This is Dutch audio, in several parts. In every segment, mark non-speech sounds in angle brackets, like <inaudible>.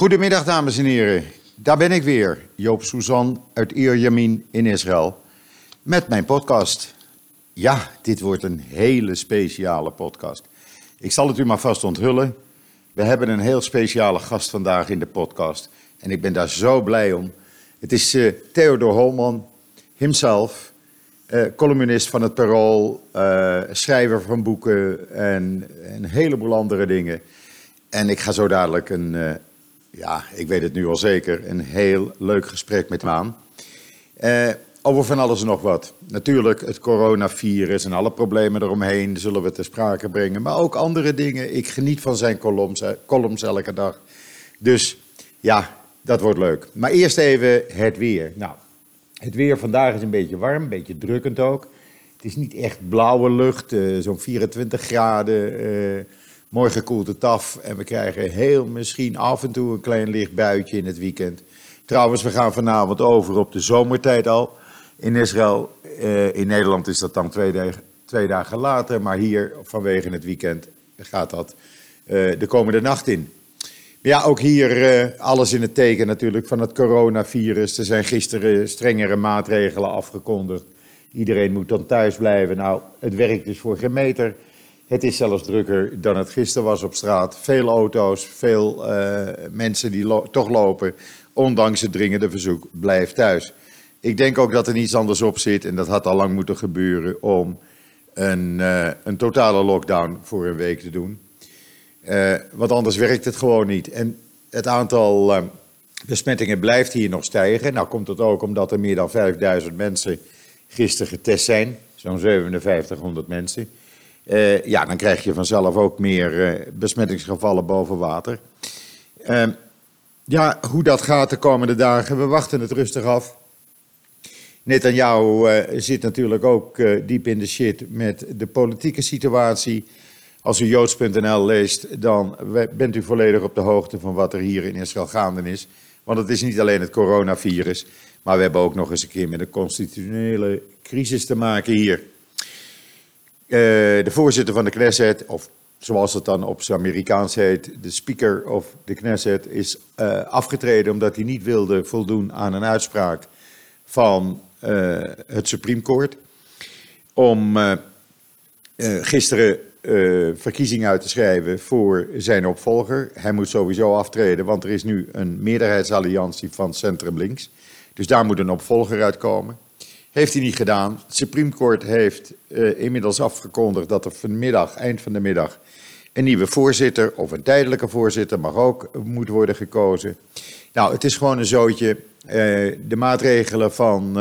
Goedemiddag, dames en heren. Daar ben ik weer, Joop Suzan uit Ierjamin in Israël, met mijn podcast. Ja, dit wordt een hele speciale podcast. Ik zal het u maar vast onthullen. We hebben een heel speciale gast vandaag in de podcast. En ik ben daar zo blij om. Het is uh, Theodor Holman, himself, uh, columnist van het Parool, uh, schrijver van boeken en een heleboel andere dingen. En ik ga zo dadelijk een, ja, ik weet het nu al zeker, een heel leuk gesprek met hem aan. over van alles en nog wat. Natuurlijk het coronavirus en alle problemen eromheen zullen we ter sprake brengen. Maar ook andere dingen. Ik geniet van zijn columns, columns elke dag. Dus ja, dat wordt leuk. Maar eerst even het weer. Nou, het weer vandaag is een beetje warm, een beetje drukkend ook. Het is niet echt blauwe lucht, uh, zo'n 24 graden. Morgen koelt het af en we krijgen heel misschien af en toe een klein licht buitje in het weekend. Trouwens, we gaan vanavond over op de zomertijd al in Israël. Uh, in Nederland is dat dan twee dagen, dagen later, maar hier vanwege het weekend gaat dat de komende nacht in. Ja, ook hier uh, alles in het teken natuurlijk van het coronavirus. Er zijn gisteren strengere maatregelen afgekondigd. Iedereen moet dan thuis blijven. Nou, het werkt dus voor geen meter. Het is zelfs drukker dan het gisteren was op straat. Veel auto's, veel uh, mensen die toch lopen. Ondanks het dringende verzoek, blijf thuis. Ik denk ook dat er niets anders op zit, en dat had al lang moeten gebeuren, om een, uh, een totale lockdown voor een week te doen. Uh, want anders werkt het gewoon niet. En het aantal besmettingen blijft hier nog stijgen. Nou komt het ook omdat er meer dan 5000 mensen gisteren getest zijn. Zo'n 5700 mensen. Uh, ja, dan krijg je vanzelf ook meer besmettingsgevallen boven water. ja, hoe dat gaat de komende dagen, we wachten het rustig af. Netanyahu zit natuurlijk ook diep in de shit met de politieke situatie. Als u joods.nl leest, dan bent u volledig op de hoogte van wat er hier in Israël gaande is. Want het is niet alleen het coronavirus, maar we hebben ook nog eens een keer met een constitutionele crisis te maken hier. Uh, de voorzitter van de Knesset, of zoals het dan op zijn Amerikaans heet, de Speaker of the Knesset, is uh, afgetreden omdat hij niet wilde voldoen aan een uitspraak van uh, het Supreme Court. Om gisteren uh, verkiezing uit te schrijven voor zijn opvolger. Hij moet sowieso aftreden, want er is nu een meerderheidsalliantie van Centrum Links. Dus daar moet een opvolger uitkomen. Heeft hij niet gedaan. Het Supreme Court heeft uh, inmiddels afgekondigd dat er vanmiddag, eind van de middag, een nieuwe voorzitter of een tijdelijke voorzitter mag ook moet worden gekozen. Nou, het is gewoon een zootje. Uh, de maatregelen van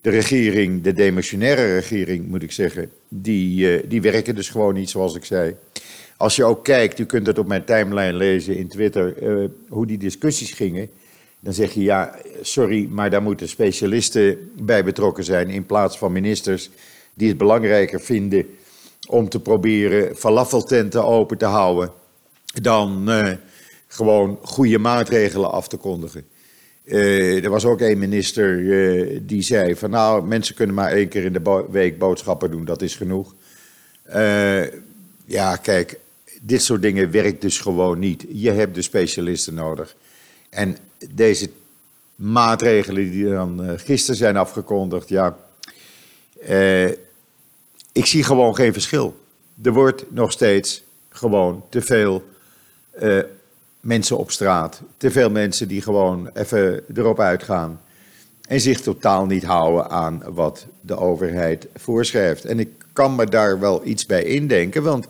de regering, de demissionaire regering moet ik zeggen, die, die werken dus gewoon niet zoals ik zei. Als je ook kijkt, u kunt het op mijn timeline lezen in Twitter, hoe die discussies gingen. Dan zeg je ja, sorry, maar daar moeten specialisten bij betrokken zijn in plaats van ministers die het belangrijker vinden om te proberen falafeltenten open te houden dan uh, gewoon goede maatregelen af te kondigen. Uh, er was ook een minister uh, die zei van nou, mensen kunnen maar één keer in de week boodschappen doen, dat is genoeg. Ja, kijk, dit soort dingen werkt dus gewoon niet. Je hebt de specialisten nodig. En deze maatregelen die dan gisteren zijn afgekondigd, ja, ik zie gewoon geen verschil. Er wordt nog steeds gewoon te veel mensen op straat. Te veel mensen die gewoon even erop uitgaan. En zich totaal niet houden aan wat de overheid voorschrijft. En ik kan me daar wel iets bij indenken, want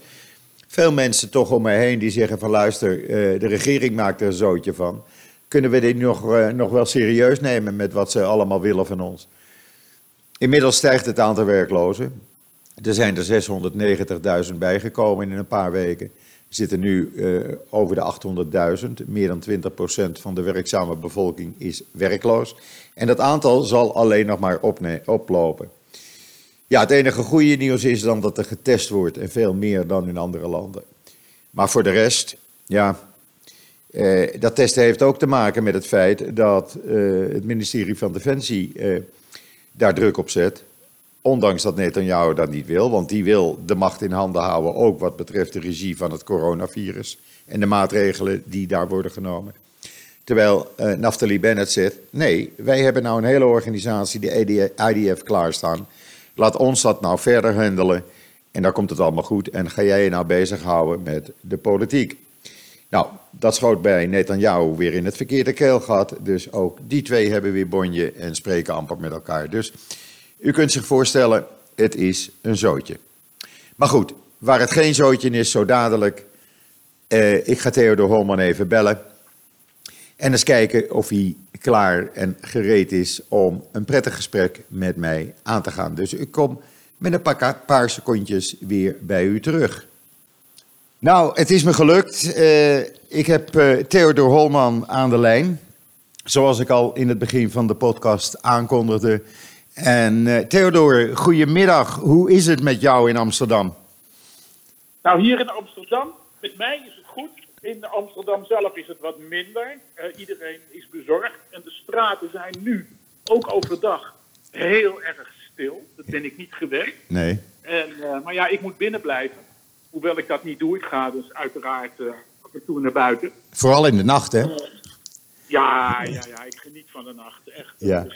veel mensen toch om mij heen die zeggen van luister, eh, de regering maakt er een zootje van. Kunnen we dit nog, eh, nog wel serieus nemen met wat ze allemaal willen van ons? Inmiddels stijgt het aantal werklozen. Er zijn er 690.000 bijgekomen in een paar weken zitten nu uh, over de 800.000. Meer dan 20% van de werkzame bevolking is werkloos. En dat aantal zal alleen nog maar oplopen. Ja, het enige goede nieuws is dan dat er getest wordt en veel meer dan in andere landen. Maar voor de rest, ja, eh, dat testen heeft ook te maken met het feit dat eh, het ministerie van Defensie eh, daar druk op zet. Ondanks dat Netanyahu dat niet wil, want die wil de macht in handen houden, ook wat betreft de regie van het coronavirus en de maatregelen die daar worden genomen. Terwijl Naftali Bennett zegt: nee, wij hebben nou een hele organisatie, de IDF, klaarstaan. Laat ons dat nou verder handelen. En dan komt het allemaal goed. En ga jij je nou bezighouden met de politiek. Nou, dat schoot bij Netanyahu weer in het verkeerde keelgat. Dus ook die twee hebben weer bonje en spreken amper met elkaar. Dus u kunt zich voorstellen, het is een zootje. Maar goed, waar het geen zootje is, zo dadelijk. Eh, ik ga Theodor Holman even bellen. En eens kijken of hij klaar en gereed is om een prettig gesprek met mij aan te gaan. Dus ik kom met een paar, paar secondjes weer bij u terug. Nou, het is me gelukt. Uh, ik heb uh, Theodor Holman aan de lijn. Zoals ik al in het begin van de podcast aankondigde. En uh, Theodor, goedemiddag. Hoe is het met jou in Amsterdam? Nou, hier in Amsterdam, met mij is het goed. In Amsterdam zelf is het wat minder. iedereen is bezorgd. En de straten zijn nu, ook overdag, heel erg stil. Dat ben ik niet gewend. Nee. En, maar ja, ik moet binnen blijven. Hoewel ik dat niet doe, ik ga dus uiteraard uh, af en toe naar buiten. Vooral in de nacht, hè? ja, ja, ja, ik geniet van de nacht. Echt. Ja.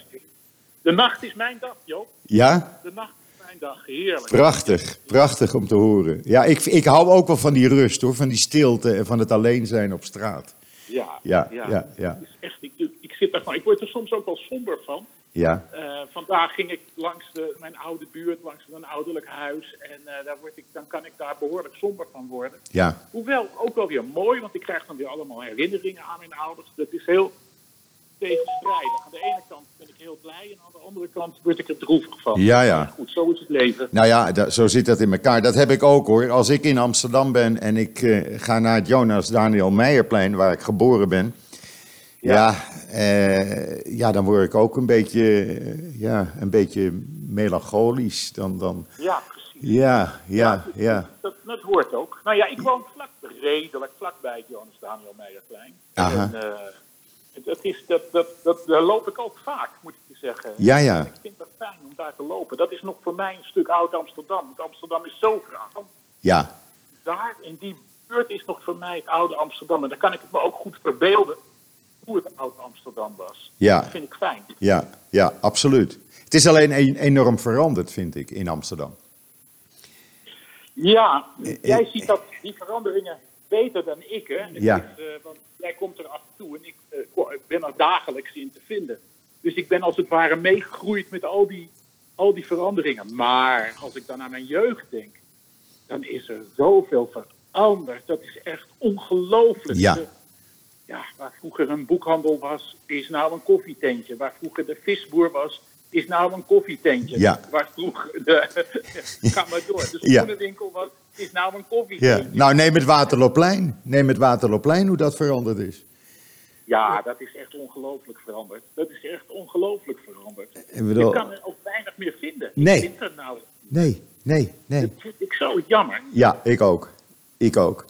De nacht is mijn dag, Joop. Ja? De nacht is mijn dag, heerlijk. Prachtig, prachtig om te horen. Ja, ik, ik hou ook wel van die rust, hoor. Van die stilte en van het alleen zijn op straat. Ja, ja, ja. ja. Echt, ik, ik, zit ik word er soms ook wel somber van. Ja. Uh, vandaag ging ik langs de, mijn oude buurt, langs een ouderlijk huis. En uh, daar word ik, dan kan ik daar behoorlijk somber van worden. Ja. Hoewel ook wel weer mooi, want ik krijg dan weer allemaal herinneringen aan mijn ouders. Dat is heel tegenstrijdig. Aan de ene kant ben ik heel blij en aan de andere kant word ik er droevig van. Ja, ja. Maar goed, zo is het leven. Nou ja, dat, zo zit dat in elkaar. Dat heb ik ook hoor. Als ik in Amsterdam ben en ik uh, ga naar het Jonas Daniel Meijerplein, waar ik geboren ben. Ja, ja, uh, ja, dan word ik ook een beetje, uh, ja, een beetje melancholisch. Dan, dan... Ja, precies. Ja, ja, ja. ja. Dat, dat, hoort ook. Nou ja, ik woon vlak, redelijk vlakbij het Jonas Daniel Meijerplein. Aha. En, uh, dat is, dat, dat, dat, daar loop ik ook vaak, moet ik je zeggen. Ja, ja. Ik vind het fijn om daar te lopen. Dat is nog voor mij een stuk oud Amsterdam. Want Amsterdam is zo graag. Ja. Daar, in die buurt, is nog voor mij het oude Amsterdam. En daar kan ik het me ook goed verbeelden hoe het oud Amsterdam was. Ja. Dat vind ik fijn. Ja, ja, absoluut. Het is alleen enorm veranderd, vind ik, in Amsterdam. Ja, jij ziet dat, die veranderingen beter dan ik. Hè? Ja. Is, uh, want jij komt er af en toe en ik, uh, ben er dagelijks in te vinden. Dus ik ben als het ware meegegroeid met al die, al die veranderingen. Maar als ik dan aan mijn jeugd denk, dan is er zoveel veranderd. Dat is echt ongelooflijk. Ja. De, ja, waar vroeger een boekhandel was, is nou een koffietentje. Waar vroeger de visboer was, is nou een koffietentje. Ja. Waar vroeger de, <laughs> ga maar door, de Ja. schoenenwinkel was, is nou een Ja. koffietentje. Nou, neem het Waterloopplein. Neem het Waterloopplein, hoe dat veranderd is. Ja, dat is echt ongelooflijk veranderd. Dat is echt ongelooflijk veranderd. Ik bedoel- Je kan er ook weinig meer vinden. Nee. Vind er nou, Nee, nee, nee. dat vind ik zo jammer. Ja, ik ook. Ik ook.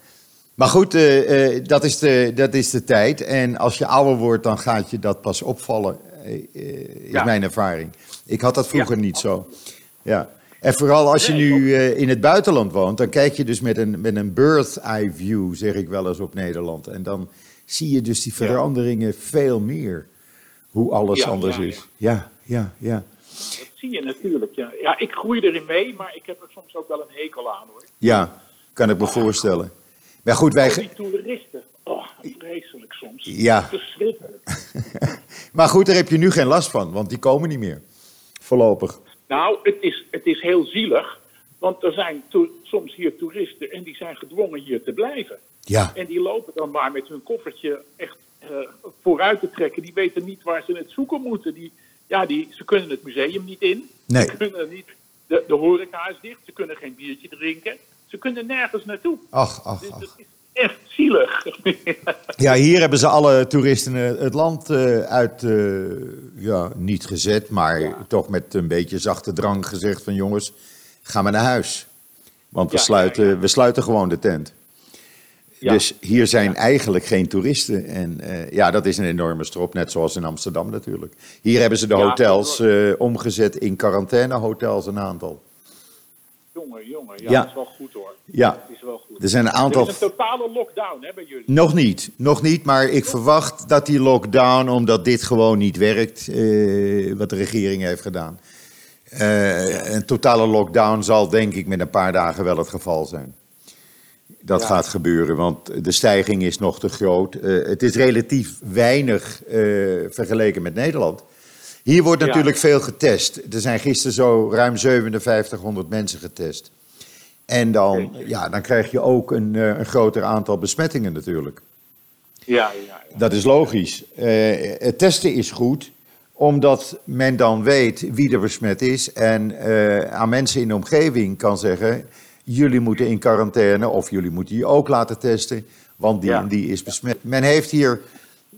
Maar goed, eh, eh, dat, is de, dat is de tijd. En als je ouder wordt, dan gaat je dat pas opvallen, eh, is Ja. mijn ervaring. Ik had dat vroeger Ja. niet zo. Ja. En vooral als je nu in het buitenland woont, dan kijk je dus met een, met een bird's eye view, zeg ik wel eens op Nederland. En dan zie je dus die veranderingen veel meer. Hoe alles anders is. Ja, ja, ja. Dat zie je natuurlijk. Ja. ja, ik groei erin mee, maar ik heb er soms ook wel een hekel aan hoor. Ja, kan ik me voorstellen. Maar goed, wij... Die toeristen. Oh, vreselijk soms. Ja. Verschrikkelijk. <laughs> Maar goed, daar heb je nu geen last van, want die komen niet meer. Voorlopig. Nou, het is, het is heel zielig. Want er zijn soms hier toeristen en die zijn gedwongen hier te blijven. Ja, En die lopen dan maar met hun koffertje echt eh, vooruit te trekken. Die weten niet waar ze het zoeken moeten. Die, ja, die, ze kunnen het museum niet in. Nee. Ze kunnen niet, de, de horeca is dicht. Ze kunnen geen biertje drinken. Ze kunnen nergens naartoe. ach, ach, Dus ach. is echt zielig. <laughs> Ja, hier hebben ze alle toeristen eh, het land eh, uit, eh, ja, niet gezet, maar toch met een beetje zachte drang gezegd van jongens, ga maar naar huis. Want we, Ja, sluiten, ja, we sluiten gewoon de tent. Ja. Dus hier zijn eigenlijk geen toeristen. En ja, dat is een enorme strop, net zoals in Amsterdam natuurlijk. Hier hebben ze de hotels omgezet in quarantainehotels, een aantal. Jongen, Jongen. Ja, Ja. dat is wel goed hoor. Ja, Het is wel goed. er zijn een Er aantal... is een totale lockdown hè, bij jullie. Nog niet, nog niet, maar ik verwacht dat die lockdown, omdat dit gewoon niet werkt, eh, wat de regering heeft gedaan. eh, een totale lockdown zal denk ik met een paar dagen wel het geval zijn. Dat Ja. gaat gebeuren, want de stijging is nog te groot. Eh, het is relatief weinig vergeleken met Nederland. Hier wordt Ja. natuurlijk veel getest. Er zijn gisteren zo ruim 5700 mensen getest. En dan, ja, dan krijg je ook een, eh, een groter aantal besmettingen natuurlijk. Ja, ja, ja. Dat is logisch. Eh, het testen is goed, omdat men dan weet wie er besmet is en eh, aan mensen in de omgeving kan zeggen: jullie moeten in quarantaine of jullie moeten je ook laten testen, want die en die is besmet. Men heeft hier,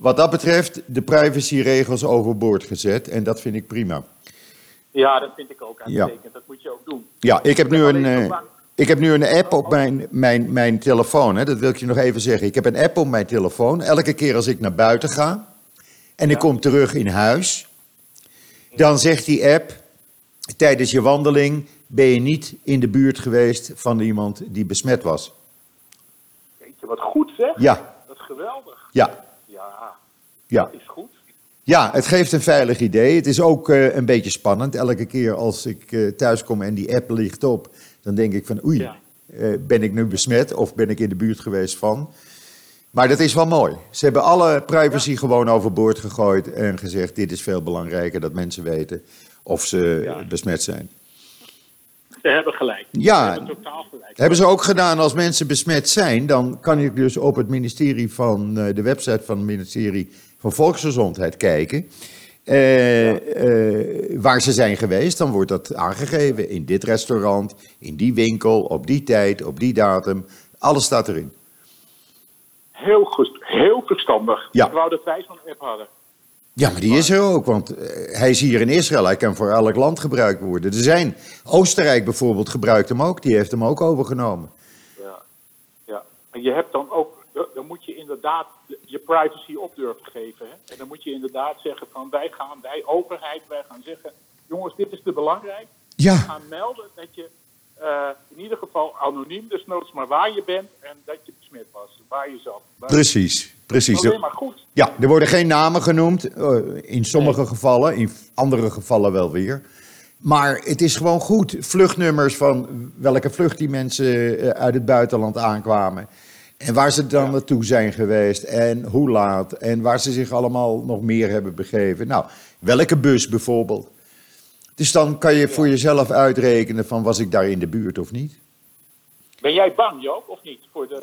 wat dat betreft, de privacyregels overboord gezet en dat vind ik prima. Ja, dat vind ik ook Ja. uitstekend. Dat moet je ook doen. Ja, ik heb nu een, eh, ik heb nu een app op mijn, mijn, mijn telefoon. Hè, dat wil ik je nog even zeggen. Ik heb een app op mijn telefoon. Elke keer als ik naar buiten ga en ik Ja. kom terug in huis, dan zegt die app tijdens je wandeling ben je niet in de buurt geweest van iemand die besmet was. Weet je wat goed zeg? Ja, Dat is geweldig. ja, Ja, ja. dat is goed. Ja, het geeft een veilig idee. Het is ook eh, een beetje spannend. Elke keer als ik eh, thuis kom en die app ligt op, dan denk ik van oei, Ja. eh, ben ik nu besmet of ben ik in de buurt geweest van? Maar dat is wel mooi. Ze hebben alle privacy gewoon overboord gegooid en gezegd dit is veel belangrijker dat mensen weten of ze Ja. besmet zijn. Ze hebben gelijk. Ja. Ze hebben totaal gelijk. Hebben ze ook gedaan als mensen besmet zijn, dan kan ik dus op het ministerie van de website van het ministerie van Volksgezondheid kijken. eh, eh, waar ze zijn geweest, dan wordt dat aangegeven. In dit restaurant, in die winkel, op die tijd, op die datum. Alles staat erin. Heel goed. Heel verstandig. Ja. Ik wou dat wij zo'n app hadden. Ja, maar die is er ook, want eh, hij is hier in Israël. Hij kan voor elk land gebruikt worden. Er zijn, Oostenrijk bijvoorbeeld gebruikt hem ook. Die heeft hem ook overgenomen. Ja. ja. En je hebt dan ook, dan moet je inderdaad je privacy op durven geven. Hè? En dan moet je inderdaad zeggen van wij gaan, wij overheid, wij gaan zeggen, jongens, dit is te belangrijk. We Ja, gaan melden dat je eh, in ieder geval anoniem, desnoods maar waar je bent en dat je besmet was, waar je zat. Waar- precies. precies. Alleen maar goed. Ja, er worden geen namen genoemd. eh, In sommige gevallen, in andere gevallen wel weer. Maar het is gewoon goed. Vluchtnummers van welke vlucht die mensen eh, uit het buitenland aankwamen. En waar ze dan naartoe zijn geweest. En hoe laat. En waar ze zich allemaal nog meer hebben begeven. Nou, welke bus bijvoorbeeld. Dus dan kan je voor jezelf uitrekenen van was ik daar in de buurt of niet. Ben jij bang, Joop, of niet? Voor de,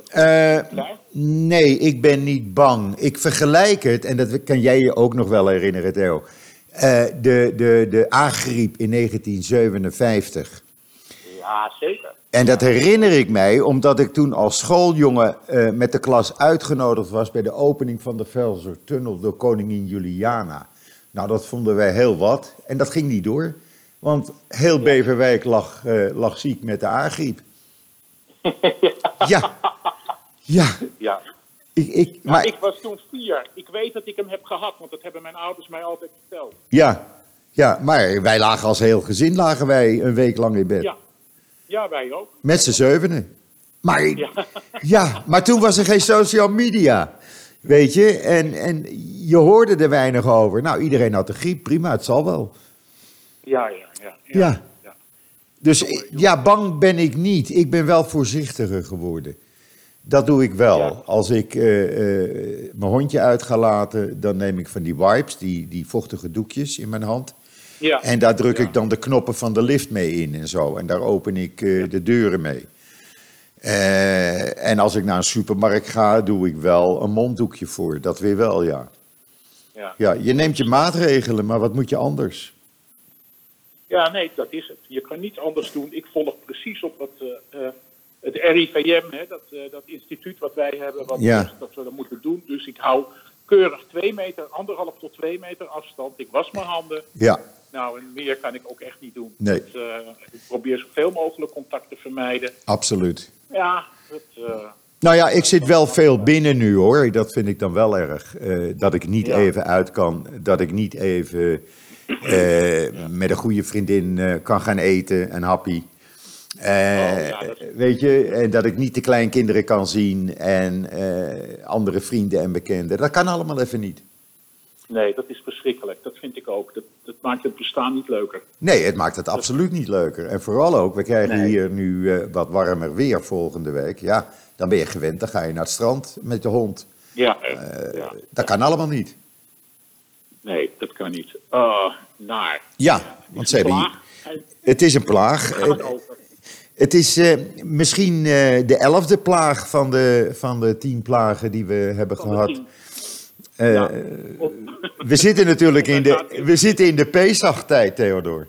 Klaar? nee, ik ben niet bang. Ik vergelijk het, en dat kan jij je ook nog wel herinneren, Theo. Eh, de, de, de aangriep in 1957. Ja, zeker. En dat herinner ik mij omdat ik toen als schooljongen eh, met de klas uitgenodigd was bij de opening van de Velsertunnel door koningin Juliana. Nou, dat vonden wij heel wat en dat ging niet door. Want heel Beverwijk lag, eh, lag ziek met de aangriep. <laughs> Ja, ja, Ja. ik, ik, Maar maar ik was toen vier. Ik weet dat ik hem heb gehad, want dat hebben mijn ouders mij altijd verteld. Ja, ja, maar wij lagen als heel gezin lagen wij een week lang in bed. Ja. Ja, wij ook. Met z'n zevenen. Maar, ja. Ja. maar toen was er geen social media. Weet je, en, en je hoorde er weinig over. Nou, iedereen had de griep, prima, het zal wel. Ja, ja, ja. Ja. ja. Dus ik- ja, bang ben ik niet. Ik ben wel voorzichtiger geworden. Dat doe ik wel. Als ik eh, eh, mijn hondje uit ga laten, dan neem ik van die wipes, die, die vochtige doekjes in mijn hand. Ja. En daar druk Ja. ik dan de knoppen van de lift mee in en zo. En daar open ik eh, de deuren mee. Eh, en als ik naar een supermarkt ga, doe ik wel een monddoekje voor. Dat weer wel, ja. Ja. Ja, je neemt je maatregelen, maar wat moet je anders? ja, nee, dat is het. Je kan niet anders doen. Ik volg precies op wat, eh, het RIVM, hè, dat, dat instituut wat wij hebben, wat Ja. dat we dat moeten doen. Dus ik hou keurig twee meter, anderhalf tot twee meter afstand. Ik was mijn handen. Ja, Nou, en meer kan ik ook echt niet doen. Nee. Dat, eh, ik probeer zoveel mogelijk contact te vermijden. absoluut. Ja, dat, eh, Nou ja, ik zit wel veel binnen nu hoor. Dat vind ik dan wel erg. eh, dat ik niet Ja. even uit kan. Dat ik niet even met een goede vriendin kan gaan eten, een happy. Ja, dat- Weet je, en dat ik niet de kleinkinderen kan zien en eh, andere vrienden en bekenden. Dat kan allemaal even niet. Nee, dat is verschrikkelijk. Dat vind ik ook. Dat, dat maakt het bestaan niet leuker. Nee, het maakt het absoluut niet leuker. En vooral ook, we krijgen Nee. hier nu eh, wat warmer weer volgende week. Ja, dan ben je gewend, dan ga je naar het strand met de hond. Ja, ja. Dat kan allemaal niet. nee, dat kan niet. Oh, naar. Ja, want ze hebben hier, het is een plaag. Het is eh, misschien eh, de elfde plaag van de, van de tien plagen die we hebben Van gehad. Eh, Ja. We zitten natuurlijk in de, we zitten in de Pesach-tijd, Theodor.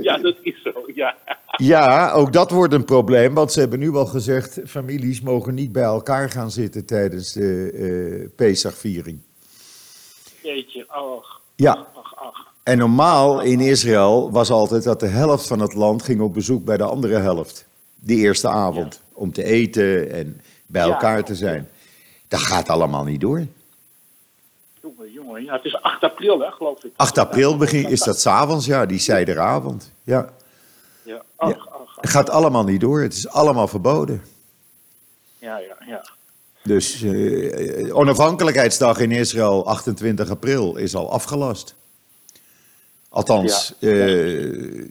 ja, dat is zo. Ja. Ja, ook dat wordt een probleem, want ze hebben nu al gezegd... families mogen niet bij elkaar gaan zitten tijdens de eh Pesach-viering. Jeetje, ach. Ja. En normaal in Israël was altijd dat de helft van het land ging op bezoek bij de andere helft. Die eerste avond, om te eten en bij Ja. elkaar te zijn. Dat gaat allemaal niet door. Jongen, jongen. Ja, het is 8 april, hè, geloof ik. 8 april begin, is dat s'avonds, ja, die zijderavond. Ja, Ja, ach, ach, ach. het gaat allemaal niet door, het is allemaal verboden. Ja, ja, ja. Dus eh, onafhankelijkheidsdag in Israël, 28 april, is al afgelast. Althans, eh,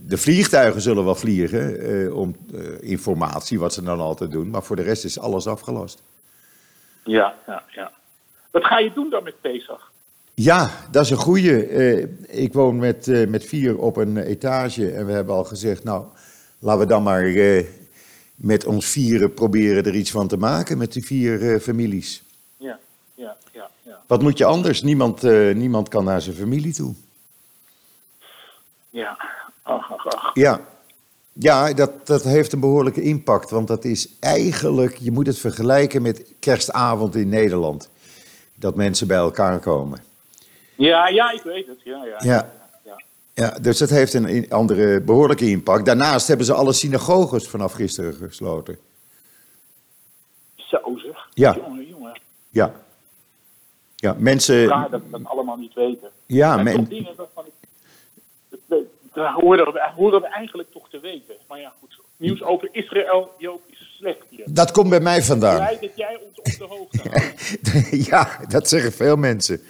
de vliegtuigen zullen wel vliegen eh, om eh, informatie, wat ze dan altijd doen. Maar voor de rest is alles afgelast. Ja, ja, ja. Wat ga je doen dan met Pesach? Ja, dat is een goeie. Eh, ik woon met, met vier op een etage en we hebben al gezegd, nou, laten we dan maar met ons vieren proberen er iets van te maken met die vier families. Ja, ja, ja, ja. Wat moet je anders? Niemand, niemand kan naar zijn familie toe. Ja, ach, ach, ach. Ja, ja dat, dat heeft een behoorlijke impact. Want dat is eigenlijk, je moet het vergelijken met kerstavond in Nederland. Dat mensen bij elkaar komen. Ja, ja, ik weet het. Ja, ja. Ja. ja. Ja, dus dat heeft een andere behoorlijke impact. Daarnaast hebben ze alle synagoges vanaf gisteren gesloten. Zo zeg. Ja. Jongen, jongen. Ja. Ja, mensen. Raar dat we dat allemaal niet weten. Ja, En toch men, dingen waarvan ik... dat we- horen we, horen we eigenlijk toch te weten. Maar ja, goed. Nieuws over Israël, Joop, is slecht hier. dat komt bij mij vandaan. Blij dat jij ons op de hoogte houdt. <laughs> ja, dat zeggen veel mensen.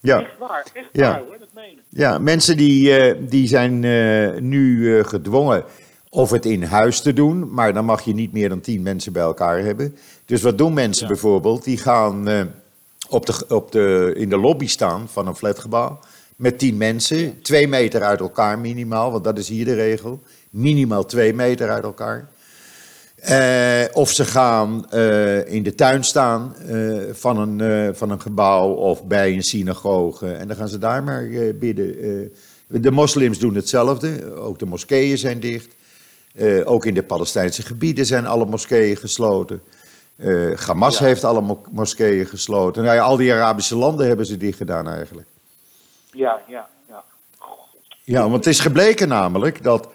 Ja. Echt waar, echt Ja. waar hoor, dat meen ik. Ja, mensen die, eh, die zijn eh, nu eh, gedwongen of het in huis te doen, maar dan mag je niet meer dan tien mensen bij elkaar hebben. Dus wat doen mensen Ja. bijvoorbeeld? Die gaan op de, op de, in de lobby staan van een flatgebouw met tien mensen, twee meter uit elkaar minimaal, want dat is hier de regel. Minimaal twee meter uit elkaar. Eh, of ze gaan eh, in de tuin staan eh, van, een, van een gebouw of bij een synagoge. En dan gaan ze daar maar bidden. De moslims doen hetzelfde. Ook de moskeeën zijn dicht. Ook in de Palestijnse gebieden zijn alle moskeeën gesloten. Hamas Ja. heeft alle mo- moskeeën gesloten. Nou ja, al die Arabische landen hebben ze dicht gedaan eigenlijk. Ja, ja, ja. Ja, want het is gebleken namelijk dat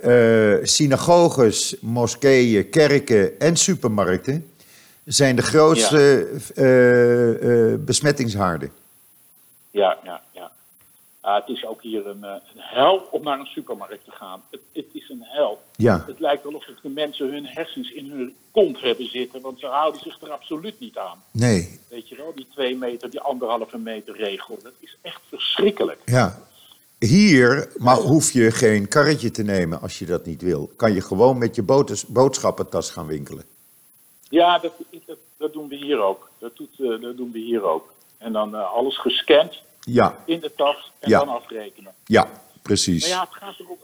eh, synagoges, moskeeën, kerken en supermarkten zijn de grootste eh, eh, besmettingshaarden. Ja, ja, ja. Het is ook hier een, eh, een hel om naar een supermarkt te gaan. Het, het is een hel. Ja, Het lijkt wel alsof de mensen hun hersens in hun kont hebben zitten, want ze houden zich er absoluut niet aan. nee, Weet je wel, die twee meter, die anderhalve meter regel. Dat is echt verschrikkelijk. ja. Hier maar hoef je geen karretje te nemen als je dat niet wil. Kan je gewoon met je boodschappentas gaan winkelen. Ja, dat, dat, dat doen we hier ook. Dat, doet, eh, dat doen we hier ook. En dan eh, alles gescand Ja, in de tas en Ja. dan afrekenen. ja, precies. Maar ja, het gaat erom.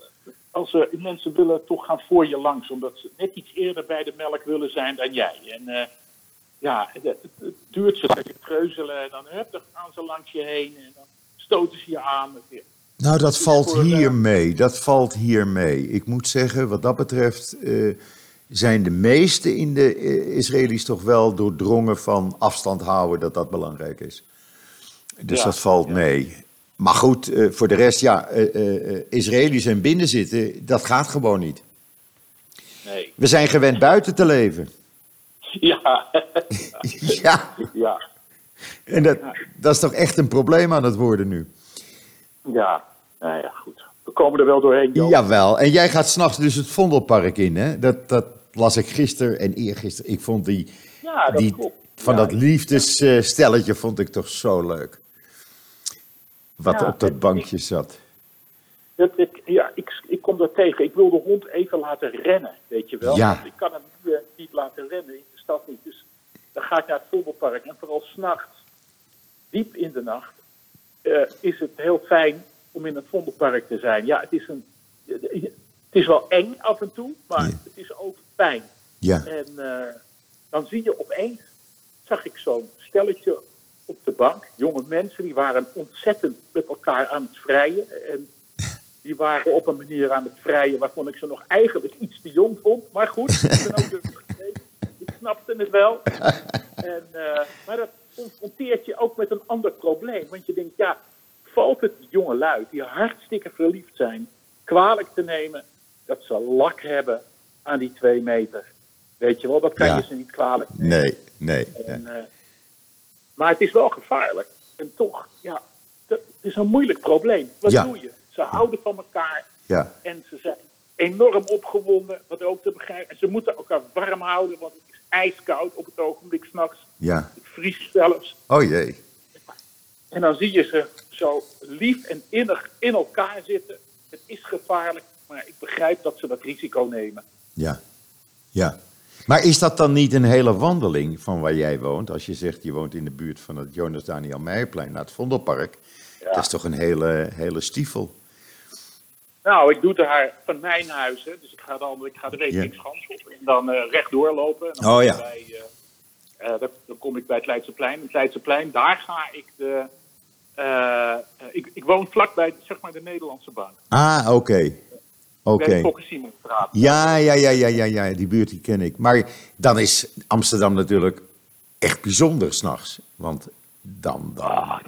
Als eh, mensen willen toch gaan voor je langs, omdat ze net iets eerder bij de melk willen zijn dan jij. En eh, ja, het, het, het duurt ze dat je treuzelen en dan hup, dan gaan ze langs je heen en dan stoten ze je aan. Nou, dat valt voor, hier eh, mee. Dat valt hier mee. Ik moet zeggen, wat dat betreft eh, zijn de meesten in de eh, Israëli's toch wel doordrongen van afstand houden, dat dat belangrijk is. Dus Ja, dat valt ja. mee. Maar goed, eh, voor de rest, ja, eh, eh, Israëli's en binnen zitten, dat gaat gewoon niet. Nee. We zijn gewend buiten te leven. <laughs> Ja, <laughs> ja, ja, en dat, dat is toch echt een probleem aan het worden nu. ja. Nou ja, goed. we komen er wel doorheen. Joop. Jawel, en jij gaat s'nachts dus het Vondelpark in, hè? Dat, dat las ik gisteren en eergisteren. Ik vond die, Ja, dat die klopt. van Ja, dat liefdesstelletje vond ik toch zo leuk. Wat Ja, op dat bankje zat. Dat, ik, ja, ik, ik kom daar tegen. Ik wil de hond even laten rennen, weet je wel. Ja. Want ik kan hem niet, eh, niet laten rennen in de stad niet. Dus dan ga ik naar het voetbalpark. En vooral s'nachts, diep in de nacht, eh, is het heel fijn om in het vondelpark te zijn. Ja, het is, een, het is wel eng af en toe, maar Ja. het is ook fijn. Ja, En eh, dan zie je opeens, zag ik zo'n stelletje op de bank. Jonge mensen, die waren ontzettend met elkaar aan het vrijen. En die waren op een manier aan het vrijen waarvan ik ze nog eigenlijk iets te jong vond. Maar goed, ik ben ook dus vergeten. Ik snapte het wel. En, eh, maar dat confronteert je ook met een ander probleem. Want je denkt, ja, valt het jonge lui die hartstikke verliefd zijn, kwalijk te nemen dat ze lak hebben aan die twee meter? Weet je wel, dat kan Ja. je ze niet kwalijk nemen. nee, nee. nee. En, eh, maar het is wel gevaarlijk. En toch, ja, dat is een moeilijk probleem. Wat Ja. doe je? Ze houden van elkaar Ja, en ze zijn enorm opgewonden, wat ook te begrijpen. En ze moeten elkaar warm houden, want het is ijskoud op het ogenblik s'nachts. ja. Het vriest zelfs. Oh jee. En dan zie je ze zo lief en innig in elkaar zitten. Het is gevaarlijk, maar ik begrijp dat ze dat risico nemen. Ja, ja. Maar is dat dan niet een hele wandeling van waar jij woont? Als je zegt je woont in de buurt van het Jonas Daniel Meijerplein naar het Vondelpark. Dat is toch een hele, hele stiefel? Nou, ik doe het daar van mijn huis. Hè. Dus ik ga, dan, ik ga de Rekeningsgans op en dan eh rechtdoor lopen. En dan Oh, kom ik ja. Bij, eh, eh, dan, kom ik bij het Leidseplein. Het Leidseplein, daar ga ik de... ik, ik woon vlakbij zeg maar, de Nederlandse bank. Ah, oké. Oké. Simonstraat. Ja, ja, ja, ja, ja, ja, die buurt die ken ik. Maar dan is Amsterdam natuurlijk echt bijzonder s'nachts. Want dan, dan... Ah,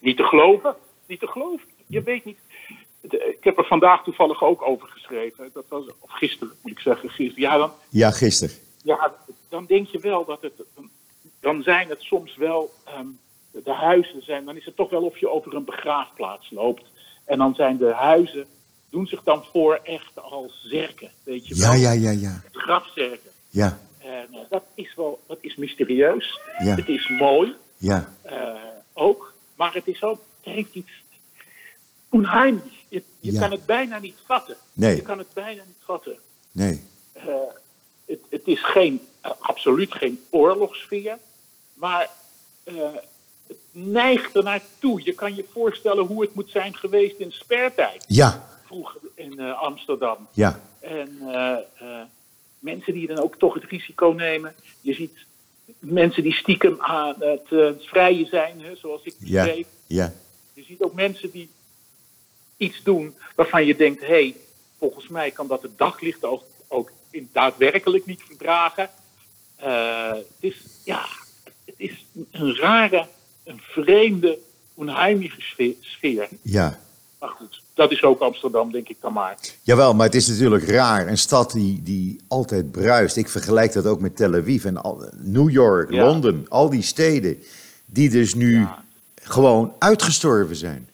Niet te geloven. Niet te geloven. Je weet niet. De- Ik heb er vandaag toevallig ook over geschreven. Dat was, of gisteren moet ik zeggen. Gisteren. Ja, dan, Ja, gisteren. ja, dan denk je wel dat het. Dan zijn het soms wel. ehm, de huizen zijn. Dan is het toch wel of je over een begraafplaats loopt. En dan zijn de huizen. Doen zich dan voor echt als zerken. Weet je Ja, wel? ja, ja, ja. Grafzerken. Ja, En eh, dat is wel. Dat is mysterieus. Ja. Het is mooi. ja, eh, ook. Maar het is ook, het heeft iets onheimlich. Je, je Ja. kan het bijna niet vatten. Nee. Je kan het bijna niet vatten. nee. Eh, het, het is geen, absoluut geen oorlogssfeer, maar het neigt er naartoe. Je kan je voorstellen hoe het moet zijn geweest in spertijd, Ja, vroeger in eh, Amsterdam. ja, En eh, eh, mensen die dan ook toch het risico nemen. Je ziet mensen die stiekem aan het vrijen zijn, hè, zoals ik ja, beschreef. ja. Je ziet ook mensen die iets doen waarvan je denkt: hé, hey, volgens mij kan dat het daglicht ook, ook in daadwerkelijk niet verdragen. Het is, ja, het is een rare, een vreemde, onheimliche sfeer- sfeer. ja. Maar goed, dat is ook Amsterdam, denk ik dan maar. Jawel, maar het is natuurlijk raar. Een stad die, die altijd bruist. Ik vergelijk dat ook met Tel Aviv en al, New York, Ja. Londen. Al die steden die dus nu Ja. gewoon uitgestorven zijn.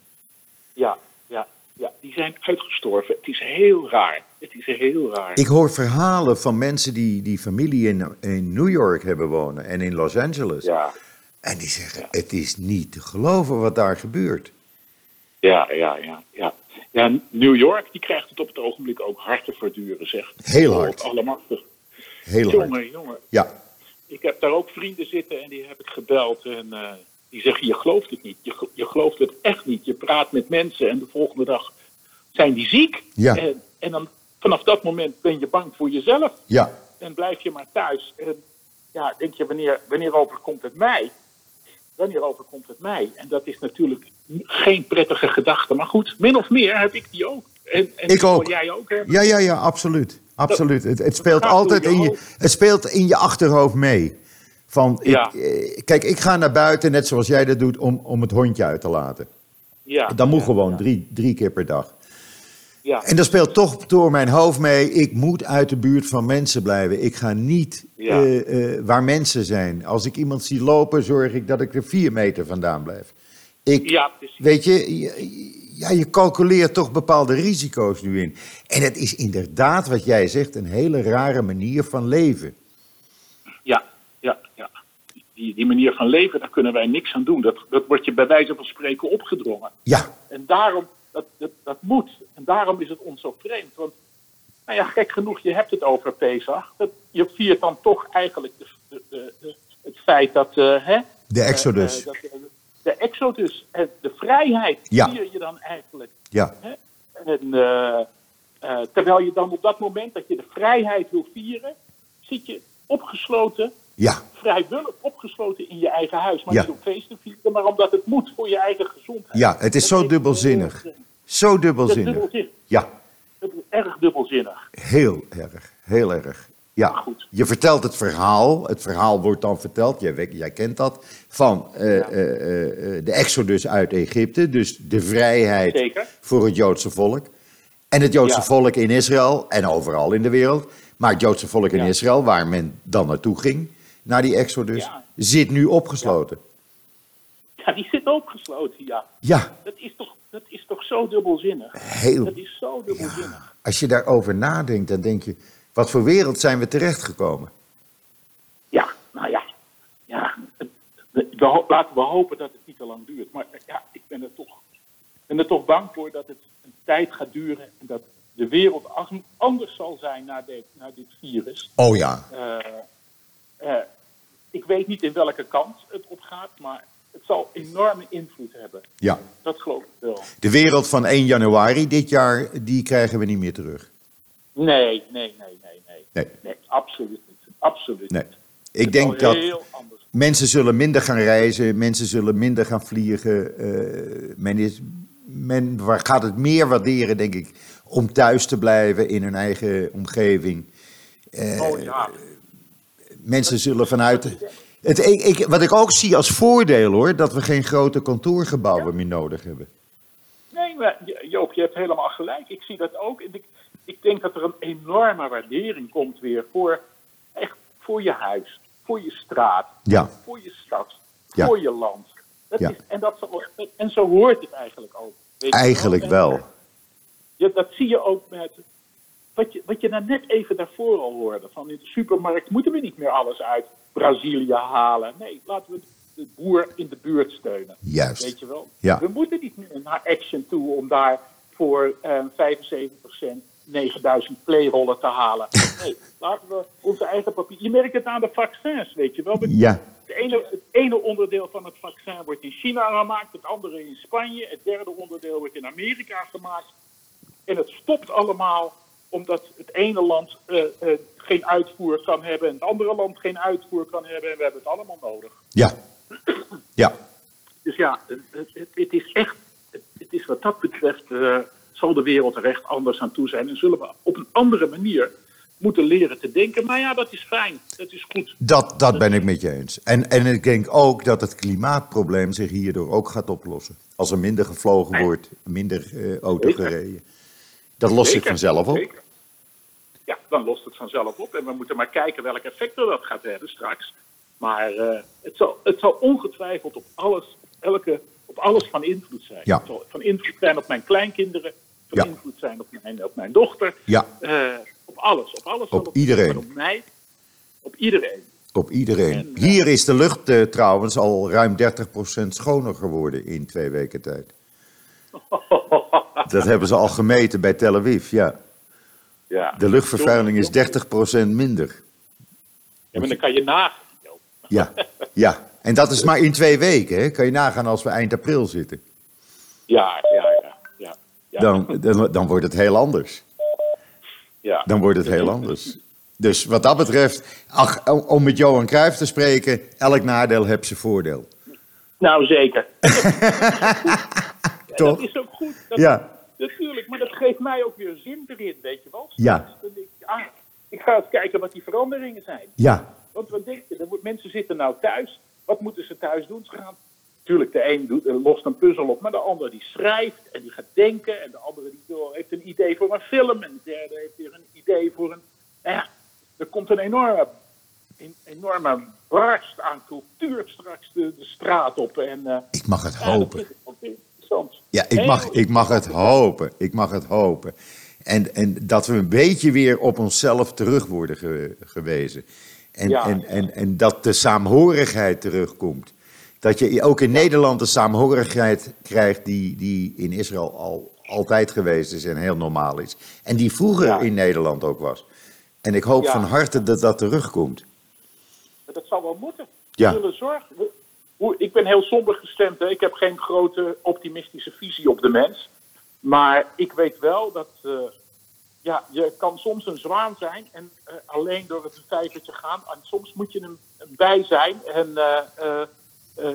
Ja, ja, ja, die zijn uitgestorven. Het is heel raar. Het is heel raar. Ik hoor verhalen van mensen die, die familie in, in New York hebben wonen en in Los Angeles. Ja, En die zeggen, het is niet te geloven wat daar gebeurt. ja, ja, ja, ja. Ja, New York die krijgt het op het ogenblik ook hard te verduren, zeg. Heel hard. Allemachtig. Heel hard. Jongen, jongen. Ja, Ik heb daar ook vrienden zitten en die heb ik gebeld. En eh, die zeggen, je gelooft het niet. Je, je gelooft het echt niet. Je praat met mensen en de volgende dag zijn die ziek. Ja. En, en dan vanaf dat moment ben je bang voor jezelf. ja, En blijf je maar thuis. En ja, denk je, wanneer, wanneer overkomt het mij? Wanneer overkomt het mij? En dat is natuurlijk geen prettige gedachte. Maar goed, min of meer heb ik die ook. En, en Ik ook. jij ook hebben. ja, ja, ja, absoluut. Absoluut. Het, het speelt altijd je in je, het speelt in je achterhoofd mee. Van, ik, Ja. eh, kijk, ik ga naar buiten, net zoals jij dat doet, om, om het hondje uit te laten. Ja, Dat moet ja, gewoon ja, drie, drie keer per dag. Ja, En dat speelt toch door mijn hoofd mee. Ik moet uit de buurt van mensen blijven. Ik ga niet Ja. eh, eh, waar mensen zijn. Als ik iemand zie lopen, zorg ik dat ik er vier meter vandaan blijf. Ik, Ja, precies. Weet je, je- ja, je calculeert toch bepaalde risico's nu in. En het is inderdaad, wat jij zegt, een hele rare manier van leven. Ja, ja, ja. Die, die manier van leven, daar kunnen wij niks aan doen. Dat, dat wordt je bij wijze van spreken opgedrongen. Ja, En daarom, dat, dat, dat moet. En daarom is het ons zo vreemd. Want, nou ja, gek genoeg, je hebt het over Pesach. Dat, je viert dan toch eigenlijk de, de, het feit dat, eh, hè, de eh, Exodus. eh, dat, de Exodus, de vrijheid, Ja. vier je dan eigenlijk. Ja, Hè? En, terwijl je dan op dat moment dat je de vrijheid wil vieren, zit je opgesloten, ja, vrijwillig opgesloten in je eigen huis. Maar Ja. niet om feest te vieren, maar omdat het moet voor je eigen gezondheid. ja, het is Dat zo dubbelzinnig. Zo dubbelzinnig. dubbelzinnig. Ja, Dat is erg dubbelzinnig. heel erg, heel erg. Ja, goed. je vertelt het verhaal. Het verhaal wordt dan verteld, jij, jij kent dat, van eh, Ja. eh, eh, de Exodus uit Egypte. Dus de vrijheid Zeker. voor het Joodse volk. En het Joodse Ja. volk in Israël en overal in de wereld. Maar het Joodse volk in Ja. Israël, waar men dan naartoe ging, naar die Exodus, Ja. zit nu opgesloten. Ja, die zit opgesloten, ja. Ja, Dat is toch, dat is toch zo dubbelzinnig. heel. Dat is zo dubbelzinnig. Als je daarover nadenkt, dan denk je, wat voor wereld zijn we terechtgekomen? Ja, nou ja. ja we, laten we hopen dat het niet te lang duurt. Maar ja, ik ben er toch, ben er toch bang voor dat het een tijd gaat duren. En dat de wereld anders zal zijn na, dit- na dit virus. Oh ja, Eh, eh, ik weet niet in welke kant het opgaat, maar het zal enorme invloed hebben. ja. Dat geloof ik wel. De wereld van 1 januari dit jaar, die krijgen we niet meer terug. Nee, nee, nee, nee, nee. Nee. Nee, absoluut niet. Absoluut Nee. niet. Ik denk dat mensen zullen minder gaan reizen, mensen zullen minder gaan vliegen. eh, men, is, men gaat het meer waarderen, denk ik, om thuis te blijven in hun eigen omgeving. Eh, oh ja. Mensen zullen vanuit. Het, ik, ik- wat ik ook zie als voordeel hoor, dat we geen grote kantoorgebouwen meer nodig hebben. Nee, maar Jo- Joop, je hebt helemaal gelijk. Ik zie dat ook. Ik, ik denk dat er een enorme waardering komt weer voor, echt, voor je huis, voor je straat, Ja, voor je stad, Ja. voor je land. Dat is, en, dat, zo- en zo hoort het eigenlijk ook. weet eigenlijk En, wel. Ja, dat zie je ook met. Wat je, wat je nou net even daarvoor al hoorde. Van in de supermarkt moeten we niet meer alles uit Brazilië halen. Nee, laten we de boer in de buurt steunen. Juist. Weet je wel? Ja. We moeten niet meer naar Action toe om daar voor eh 75% 9000 playrollen te halen. <laughs> Nee, laten we onze eigen papier. Je merkt het aan de vaccins, weet je wel. Ja, Het ene, het ene onderdeel van het vaccin wordt in China gemaakt, het andere in Spanje, het derde onderdeel wordt in Amerika gemaakt. En het stopt allemaal omdat het ene land eh, eh, geen uitvoer kan hebben en het andere land geen uitvoer kan hebben. En we hebben het allemaal nodig. ja, <clears throat> ja. Dus ja, het, het, is echt, het, is wat dat betreft, eh, zal de wereld er echt anders aan toe zijn. En zullen we op een andere manier moeten leren te denken. Maar ja, dat is fijn, dat is goed. Dat, dat ben ik met je eens. En, en ik denk ook dat het klimaatprobleem zich hierdoor ook gaat oplossen. Als er minder gevlogen wordt, minder eh, auto gereden. Dat lost zich vanzelf op. zeker. Ja, dan lost het vanzelf op. En we moeten maar kijken welk effect dat gaat hebben straks. Maar eh, het, zal, het zal ongetwijfeld op alles, elke, op alles van invloed zijn. Ja. Het zal van invloed zijn op mijn kleinkinderen. Van Ja. invloed zijn op mijn, op mijn dochter. Ja, Eh, op alles. Op alles. Op het- iedereen. Op mij. Op iedereen. op iedereen. En, eh, Hier is de lucht trouwens al ruim 30% schoner geworden in twee weken tijd. <laughs> Dat hebben ze al gemeten bij Tel Aviv, ja. Ja. De luchtvervuiling is 30% minder. Ja, maar dan kan je nagaan. Ja, ja. En dat is maar in twee weken, hè? Kan je nagaan als we eind april zitten. Ja, ja, ja. ja, ja. Dan, dan, dan wordt het heel anders. ja. Dan wordt het heel anders. Dus wat dat betreft, ach, om met Johan Cruijff te spreken, elk nadeel heeft zijn voordeel. Nou, zeker. <laughs> Ja, Toch? Dat is ook goed. Dat, Ja. Natuurlijk, maar dat geeft mij ook weer zin erin, weet je wel. Ja. Dan denk ik, ah, ik ga eens kijken wat die veranderingen zijn. Ja, Want wat denk je, moet- mensen zitten nou thuis. Wat moeten ze thuis doen? Ze gaan, natuurlijk, de een doet, eh, lost een puzzel op, maar de ander die schrijft en die gaat denken. En de andere die wil- heeft een idee voor een film. En de derde heeft weer een idee voor een... Nou ja, er komt een enorme een enorme barst aan cultuur straks de, de straat op. En, eh, Ik mag het ja, dat hopen. ik wel interessant. Ja, ik mag, ik mag het hopen. Ik mag het hopen. En, en dat we een beetje weer op onszelf terug worden ge- gewezen. En, Ja. en, en, en dat de saamhorigheid terugkomt. Dat je ook in Nederland de saamhorigheid krijgt die, die in Israël al altijd geweest is en heel normaal is. En die vroeger Ja. in Nederland ook was. En ik hoop Ja. van harte dat dat terugkomt. Dat zal wel moeten. Ja. We zullen zorgen. We- hoe- Ik ben heel somber gestemd. Hè. Ik heb geen grote optimistische visie op de mens. Maar ik weet wel dat eh, ja, je kan soms een zwaan zijn. En eh, alleen door het vijvertje gaan. En soms moet je een, een bij zijn. En eh,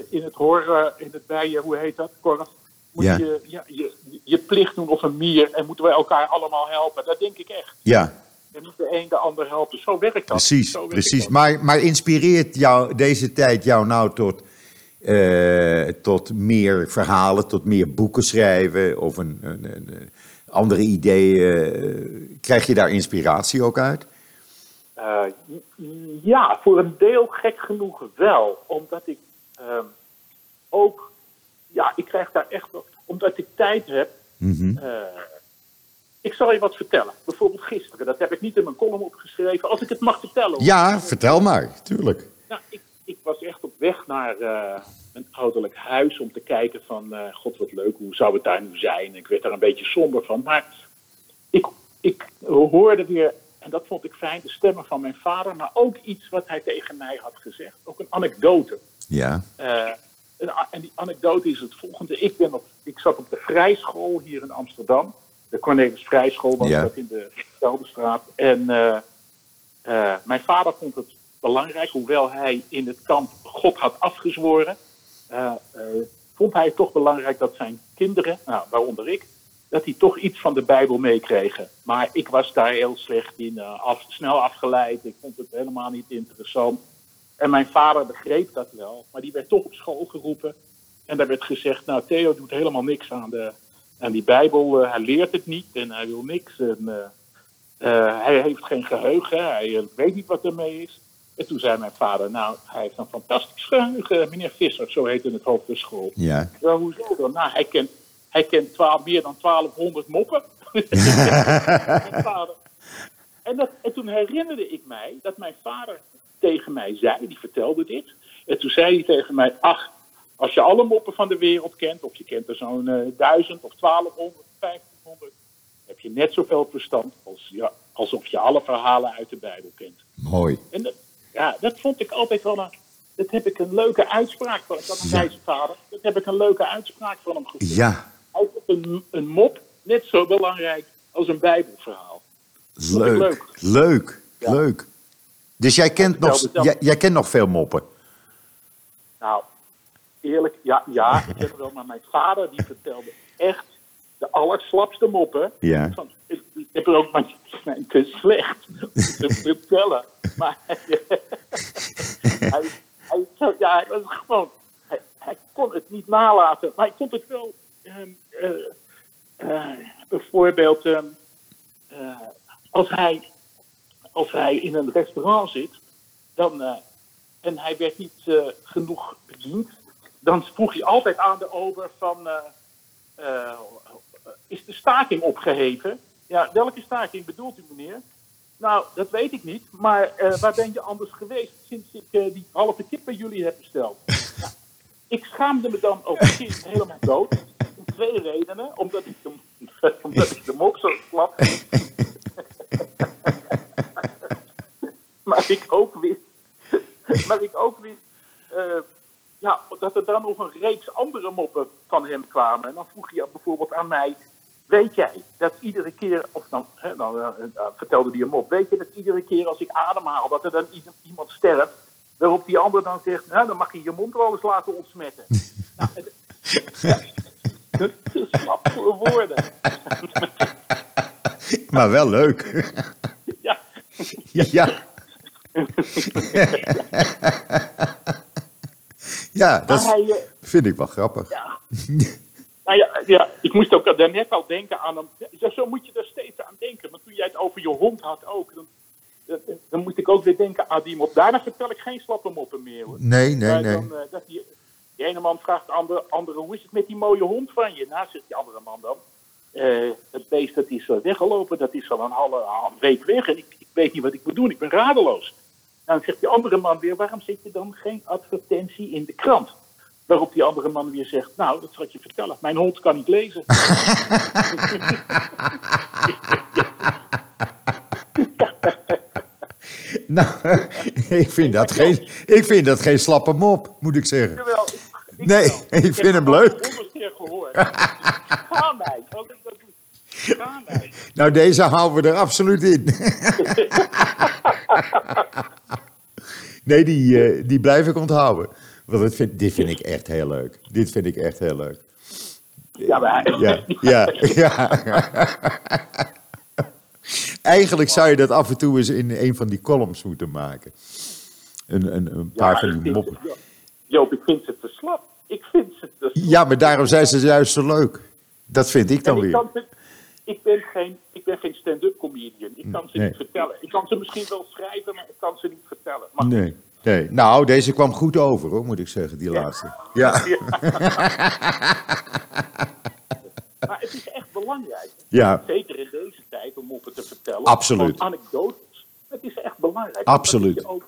in het horen, in het bijen, hoe heet dat? Korf. Moet Ja. je, ja, je je plicht doen of een mier. En moeten wij elkaar allemaal helpen. Dat denk ik echt. Ja, En niet de een de ander helpen. Zo werkt dat. precies. Werkt precies. dat. Maar, maar inspireert jou, deze tijd jou nou tot, eh, tot meer verhalen, tot meer boeken schrijven of een, een, andere ideeën? eh, krijg je daar inspiratie ook uit? Eh, ja, voor een deel gek genoeg wel. Omdat ik ehm, ook, ja, ik krijg daar echt omdat ik tijd heb. Mhm. ik zal je wat vertellen. Bijvoorbeeld gisteren, dat heb ik niet in mijn column opgeschreven. Als ik het mag vertellen. Ja, vertel maar, tuurlijk. Nou, ik, ik was echt op weg naar eh, een ouderlijk huis om te kijken van, eh, god wat leuk, hoe zou het daar nu zijn? Ik werd daar een beetje somber van. Maar ik, ik hoorde weer, en dat vond ik fijn, de stemmen van mijn vader, maar ook iets wat hij tegen mij had gezegd. Ook een anekdote. Ja, Eh, en, en die anekdote is het volgende. Ik, ben op, ik zat op de Vrijschool hier in Amsterdam. De Cornelis Vrijschool was Ja. dat in de Gelderstraat. En eh, eh, mijn vader vond het belangrijk, hoewel hij in het kamp God had afgezworen, eh, eh, vond hij het toch belangrijk dat zijn kinderen, nou, waaronder ik, dat die toch iets van de Bijbel meekregen. Maar ik was daar heel slecht in, eh, af, snel afgeleid. Ik vond het helemaal niet interessant. En mijn vader begreep dat wel, maar die werd toch op school geroepen. En daar werd gezegd, nou Theo doet helemaal niks aan, de, aan die Bijbel. Hij leert het niet en hij wil niks. En, hij heeft geen geheugen, hij weet niet wat ermee is. En toen zei mijn vader, nou hij heeft een fantastisch geheugen, meneer Visser, zo heette het hoofd der school. ja. Hoezo dan? Nou, hij kent, hij kent 12, meer dan 1200 moppen. <laughs> Mijn vader. En, dat, en toen herinnerde ik mij dat mijn vader tegen mij zei, die vertelde dit. En toen zei hij tegen mij, ach, als je alle moppen van de wereld kent, of je kent er zo'n eh, 1000 of 1200, 1500, heb je net zoveel verstand als, ja, alsof je alle verhalen uit de Bijbel kent. Mooi. En dat, ja, dat vond ik altijd wel een. Dat heb ik een leuke uitspraak van. Ik had een wijze vader. Dat heb ik een leuke uitspraak van hem gevonden. Ja, Hij vond een, een mop net zo belangrijk als een Bijbelverhaal. Leuk. leuk. Leuk, Ja. leuk. Dus jij kent, nog, jij, jij kent nog veel moppen? Nou, eerlijk, ja, ja, ik heb wel, maar mijn vader die vertelde echt de allerslapste moppen. Ja. Ik, ik heb er ook maar mijn te slecht om te <laughs> vertellen. Maar <laughs> hij, hij, zo- ja, hij was gewoon, hij, hij kon het niet nalaten. Maar ik vond het wel, ehm, eh, eh, bijvoorbeeld, ehm, eh, als, hij, als hij in een restaurant zit, dan, en hij werd niet genoeg bediend, dan vroeg hij altijd aan de ober van, is de staking opgeheven? Ja, welke staking bedoelt u meneer? Nou, dat weet ik niet, maar eh, waar ben je anders geweest sinds ik eh, die halve kip bij jullie heb besteld? <laughs> Nou, ik schaamde me dan ook helemaal dood. Om twee redenen. Omdat ik de, <laughs> omdat ik de mop zo slap. <laughs> maar ik ook wist. maar ik ook wist. Ja, dat er dan nog een reeks andere moppen van hem kwamen. En dan vroeg hij bijvoorbeeld aan mij. Weet jij dat iedere keer, of dan, hè, dan eh, vertelde hij een mop. Weet je dat iedere keer als ik ademhaal, dat er dan iemand sterft. Waarop die ander dan zegt, nou, dan mag je je mond wel eens laten ontsmetten. nou, <laughs> het, ja, het is slap voor woorden. <laughs> Maar wel leuk. ja, ja. ja, <laughs> dat is- hij, eh, vind ik wel grappig. ja. <laughs> Nou ja, ja, ik moest ook daarnet al denken aan hem. Ja, zo moet je er steeds aan denken. Maar toen jij het over je hond had ook. Dan, dat- dan moet ik ook weer denken aan die mop. Daarna vertel ik geen slappe moppen meer hoor. Nee, nee, nee. Dan, eh, dat die, die ene man vraagt de andere, andere, hoe is het met die mooie hond van je? Nou, zegt die andere man dan. eh het beest dat is weggelopen, dat is al een halve week weg en ik, ik weet niet wat ik moet doen, ik ben radeloos. Dan zegt die andere man weer, waarom zet je dan geen advertentie in de krant? Waarop die andere man weer zegt, nou, dat zal ik je vertellen, mijn hond kan niet lezen. <laughs> Nou, ik vind, dat geen, ik vind dat geen slappe mop, moet ik zeggen. Terwijl, ik, ik Nee, wel. ik heb vind hem leuk. honderd keer gehoord. Ga mij, als ik dat doe. Ga mij. <laughs> Nou, deze houden we er absoluut in. <laughs> Nee, die, eh, die blijf ik onthouden. Want dat vind, dit vind ik echt heel leuk. Dit vind ik echt heel leuk. Ja, maar Ja, ja, ja. <laughs> Eigenlijk zou je dat af en toe eens in een van die columns moeten maken. Een, een, een paar van die moppen. ze- Joop, ik vind ze te slap. Ik vind ze te slap. Ja, maar daarom zijn ze juist zo leuk. Dat vind ik dan ik, weer. kan ik ben geen, ik ben geen stand-up comedian. Ik kan ze Nee. niet vertellen. Ik kan ze misschien wel schrijven, maar ik kan ze niet vertellen. Maar Nee, nee. Nou, deze kwam goed over, hoor, moet ik zeggen, die laatste. <laughs> Ja, Maar het is echt belangrijk. ja, Zeker in deze tijd om moppen te vertellen. Absoluut. Anekdotes. Het is echt belangrijk. Absoluut. Je, ook,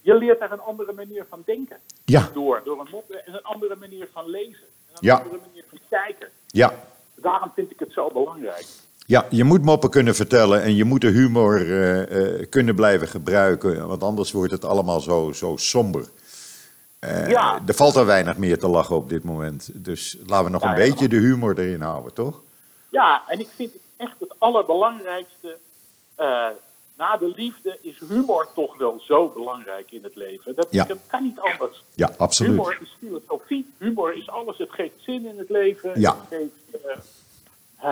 je leert daar een andere manier van denken. ja, Door, door een mop en een andere manier van lezen. En een Ja. andere manier van kijken. ja. Daarom vind ik het zo belangrijk. Ja, je moet moppen kunnen vertellen en je moet de humor eh, eh, kunnen blijven gebruiken, want anders wordt het allemaal zo, zo somber. Eh, Ja. Er valt er weinig meer te lachen op dit moment. Dus laten we nog Ja, een ja. beetje de humor erin houden, toch? Ja, en ik vind het echt het allerbelangrijkste. Na de liefde is humor toch wel zo belangrijk in het leven. Dat, Ja. dat kan niet anders. Ja, absoluut. Humor is filosofie, humor is alles. Het geeft zin in het leven. Ja. Het geeft, eh,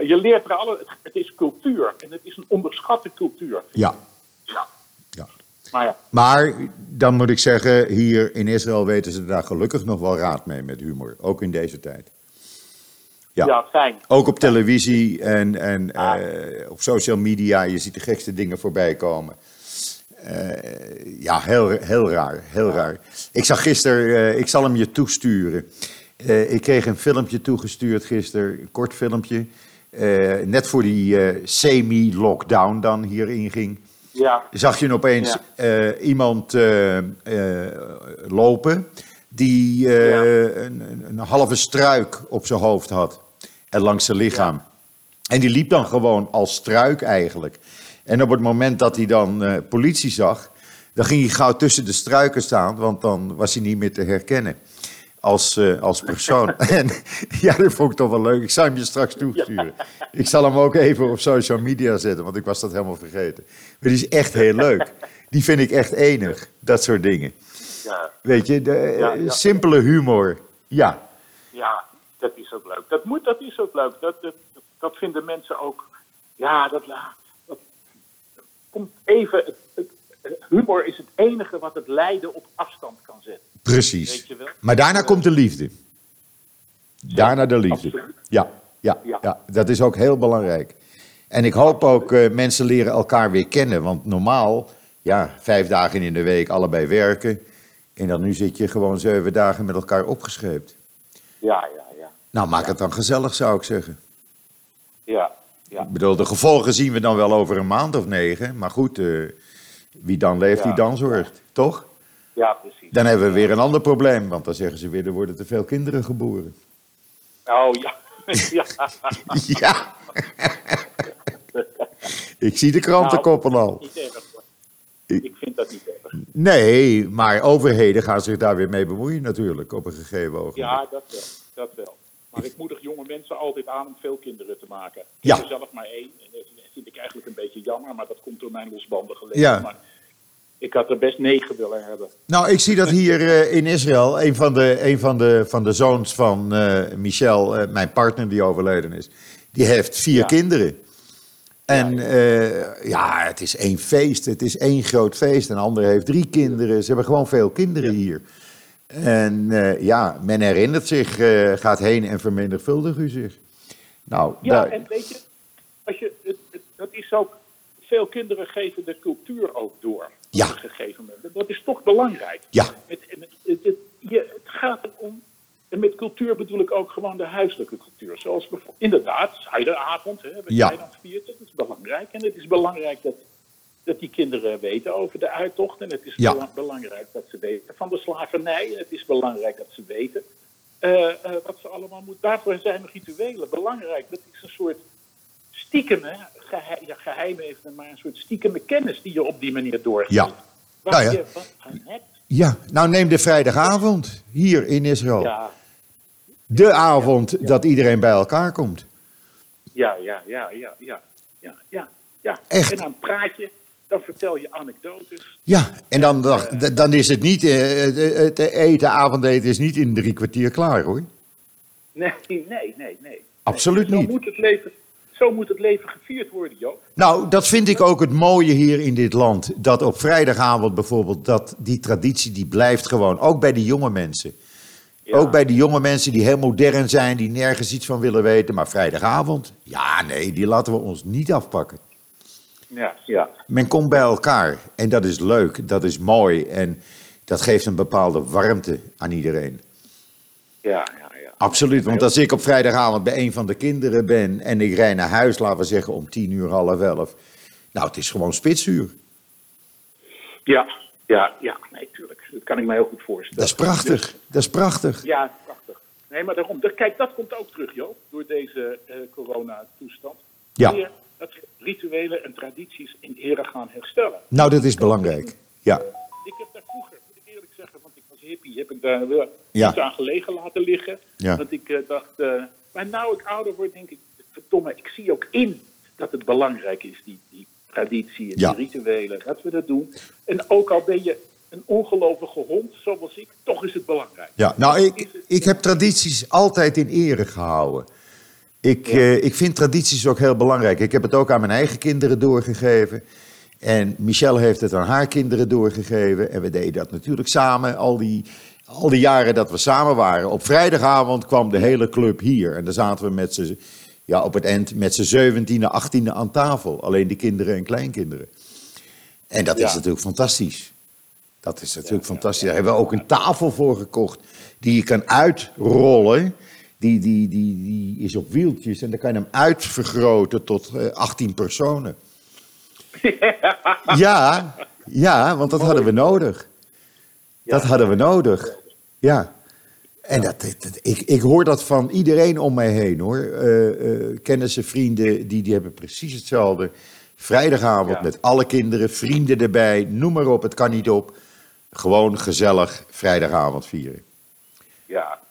eh, je leert er alle. Het, het is cultuur en het is een onderschatte cultuur. Ja, Ja. ja. Maar ja, Maar dan moet ik zeggen, hier in Israël weten ze daar gelukkig nog wel raad mee met humor. Ook in deze tijd. Ja. ja. fijn. Ook op televisie en, en Ah. eh, op social media. Je ziet de gekste dingen voorbij komen. Eh, ja, heel, heel raar. Heel raar. Ik zag gisteren, eh, ik zal hem je toesturen. Ik kreeg een filmpje toegestuurd gisteren, een kort filmpje. net voor die semi-lockdown dan hier inging. Ja, Zag je opeens eh, iemand lopen die Ja. een, een, een halve struik op zijn hoofd had en langs zijn lichaam. En die liep dan gewoon als struik eigenlijk. En op het moment dat hij dan eh, politie zag, dan ging hij gauw tussen de struiken staan, want dan was hij niet meer te herkennen als, eh, als persoon. <laughs> en ja, dat vond ik toch wel leuk. Ik zal hem je straks toesturen. Ik zal hem ook even op social media zetten, want ik was dat helemaal vergeten. Maar die is echt heel leuk. Die vind ik echt enig, dat soort dingen. ja, Weet je, de eh, ja. simpele humor. Ja, ja, dat is ook leuk. Dat, moet, dat is ook leuk. Dat, dat, dat vinden mensen ook. Ja, dat, dat komt even. Het, het, humor is het enige wat het lijden op afstand kan zetten. precies. Weet je wel? Maar daarna komt de liefde. Daarna de liefde. Ja, ja, Ja. ja, dat is ook heel belangrijk. En ik hoop ook, eh, mensen leren elkaar weer kennen. Want normaal, ja, vijf dagen in de week allebei werken. En dan nu zit je gewoon zeven dagen met elkaar opgescheept. Ja, ja. Nou, maak het dan gezellig, zou ik zeggen. Ja, ja. Ik bedoel, de gevolgen zien we dan wel over een maand of negen. Maar goed, eh, wie dan leeft, die dan zorgt. Toch? ja precies. Dan hebben we weer een ander probleem. Want dan zeggen ze weer, er worden te veel kinderen geboren. Oh ja. <laughs> ja. Ja. ik zie de krantenkoppen al. Hoor. Ik- Ik vind dat niet erg. Nee, maar overheden gaan zich daar weer mee bemoeien natuurlijk op een gegeven ogenblik. Ja, dat wel. Dat wel. Maar ik moedig jonge mensen altijd aan om veel kinderen te maken. Ik Ja. heb er zelf maar één. En dat vind ik eigenlijk een beetje jammer, maar dat komt door mijn losbandige leven. Ja. Maar ik had er best negen willen hebben. Nou, ik zie dat hier eh, in Israël, een van de, een van de, van de zoons van eh, Michel, eh, mijn partner die overleden is, die heeft vier Ja. kinderen. En ja, het is één feest, het is één groot feest. Een ander heeft drie kinderen, ze hebben gewoon veel kinderen hier. En eh, ja, men herinnert zich, eh, gaat heen en vermenigvuldigt u zich. Nou, Ja, daar- en weet je, als je het, het, dat is ook veel kinderen geven de cultuur ook door. Ja. Op een gegeven moment. Dat is toch belangrijk. Ja. Het, het, je, gaat erom. En met cultuur bedoel ik ook gewoon de huiselijke cultuur. Zoals bijvoorbeeld, inderdaad, zuideravond, hè, wat Ja. jij dan viert. Dat is belangrijk. En het is belangrijk dat, dat die kinderen weten over de uittocht. En het is Ja. belangrijk dat ze weten van de slavernij. En het is belangrijk dat ze weten eh, wat ze allemaal moeten. Daarvoor zijn rituelen belangrijk. Dat is een soort stiekeme, geheim, ja, geheim even, maar een soort stiekeme kennis die je op die manier doorgeeft. Ja. Waar Nou ja. je wat aan hebt. Ja, nou neem de vrijdagavond hier in Israël. Ja, De avond dat iedereen bij elkaar komt. ja, ja, ja, ja, ja, ja, ja, ja. Echt? En dan praat je, dan vertel je anekdotes. Ja, en dan, dan, dan is het niet, eh, het- het eten, avondeten is niet in drie kwartier klaar hoor. Nee, nee, nee, nee. nee. Absoluut Zo niet. Moet het leven, zo moet het leven gevierd worden, Joop. Nou, dat vind ik ook het mooie hier in dit land. Dat op vrijdagavond bijvoorbeeld, dat die traditie die blijft gewoon. Ook bij de jonge mensen. Ja. Ook bij de jonge mensen die heel modern zijn, die nergens iets van willen weten. Maar vrijdagavond, ja nee, die laten we ons niet afpakken. Ja, ja. Men komt bij elkaar en dat is leuk, dat is mooi. En dat geeft een bepaalde warmte aan iedereen. Ja, ja, ja. Absoluut, want als ik op vrijdagavond bij een van de kinderen ben en ik rij naar huis, laten we zeggen om tien uur, half elf. Nou, het is gewoon spitsuur. Ja, ja, ja, nee, tuurlijk. Dat kan ik mij heel goed voorstellen. Dat is prachtig, Dus- dat is prachtig. ja, prachtig. Nee, maar daarom. daar- Kijk, dat komt ook terug, Joop, door deze eh corona-toestand. Ja. Rituelen en tradities in ere gaan herstellen. Nou, dat is belangrijk. Ja, Ik heb daar vroeger, moet ik eerlijk zeggen, want ik was hippie, heb ik daar wel Ja. iets aan gelegen laten liggen. Ja. Dat ik eh, dacht, eh, maar nou ik ouder word, denk ik, verdomme, ik zie ook in dat het belangrijk is, die, die traditie en Ja. die rituelen, dat we dat doen. En ook al ben je een ongelovige hond, zoals ik, toch is het belangrijk. ja. nou, ik, ik heb tradities altijd in ere gehouden. Ik, eh, ik vind tradities ook heel belangrijk. Ik heb het ook aan mijn eigen kinderen doorgegeven. En Michelle heeft het aan haar kinderen doorgegeven. En we deden dat natuurlijk samen, al die, al die jaren dat we samen waren. Op vrijdagavond kwam de hele club hier. En dan zaten we met z'n, ja, op het eind met z'n zeventiende, achttiende aan tafel. Alleen de kinderen en kleinkinderen. En dat is natuurlijk fantastisch. Dat is natuurlijk fantastisch. Daar hebben we ook een tafel voor gekocht die je kan uitrollen. Die, die, die, die is op wieltjes en dan kan je hem uitvergroten tot eh, 18 personen. <laughs> Ja, ja, want dat hadden we nodig. Dat hadden we nodig. Ja. En dat, ik, ik hoor dat van iedereen om mij heen hoor. Eh, eh, kennissen, vrienden, die, die hebben precies hetzelfde. Vrijdagavond Ja. met alle kinderen, vrienden erbij, noem maar op, het kan niet op. Gewoon gezellig vrijdagavond vieren. Ja,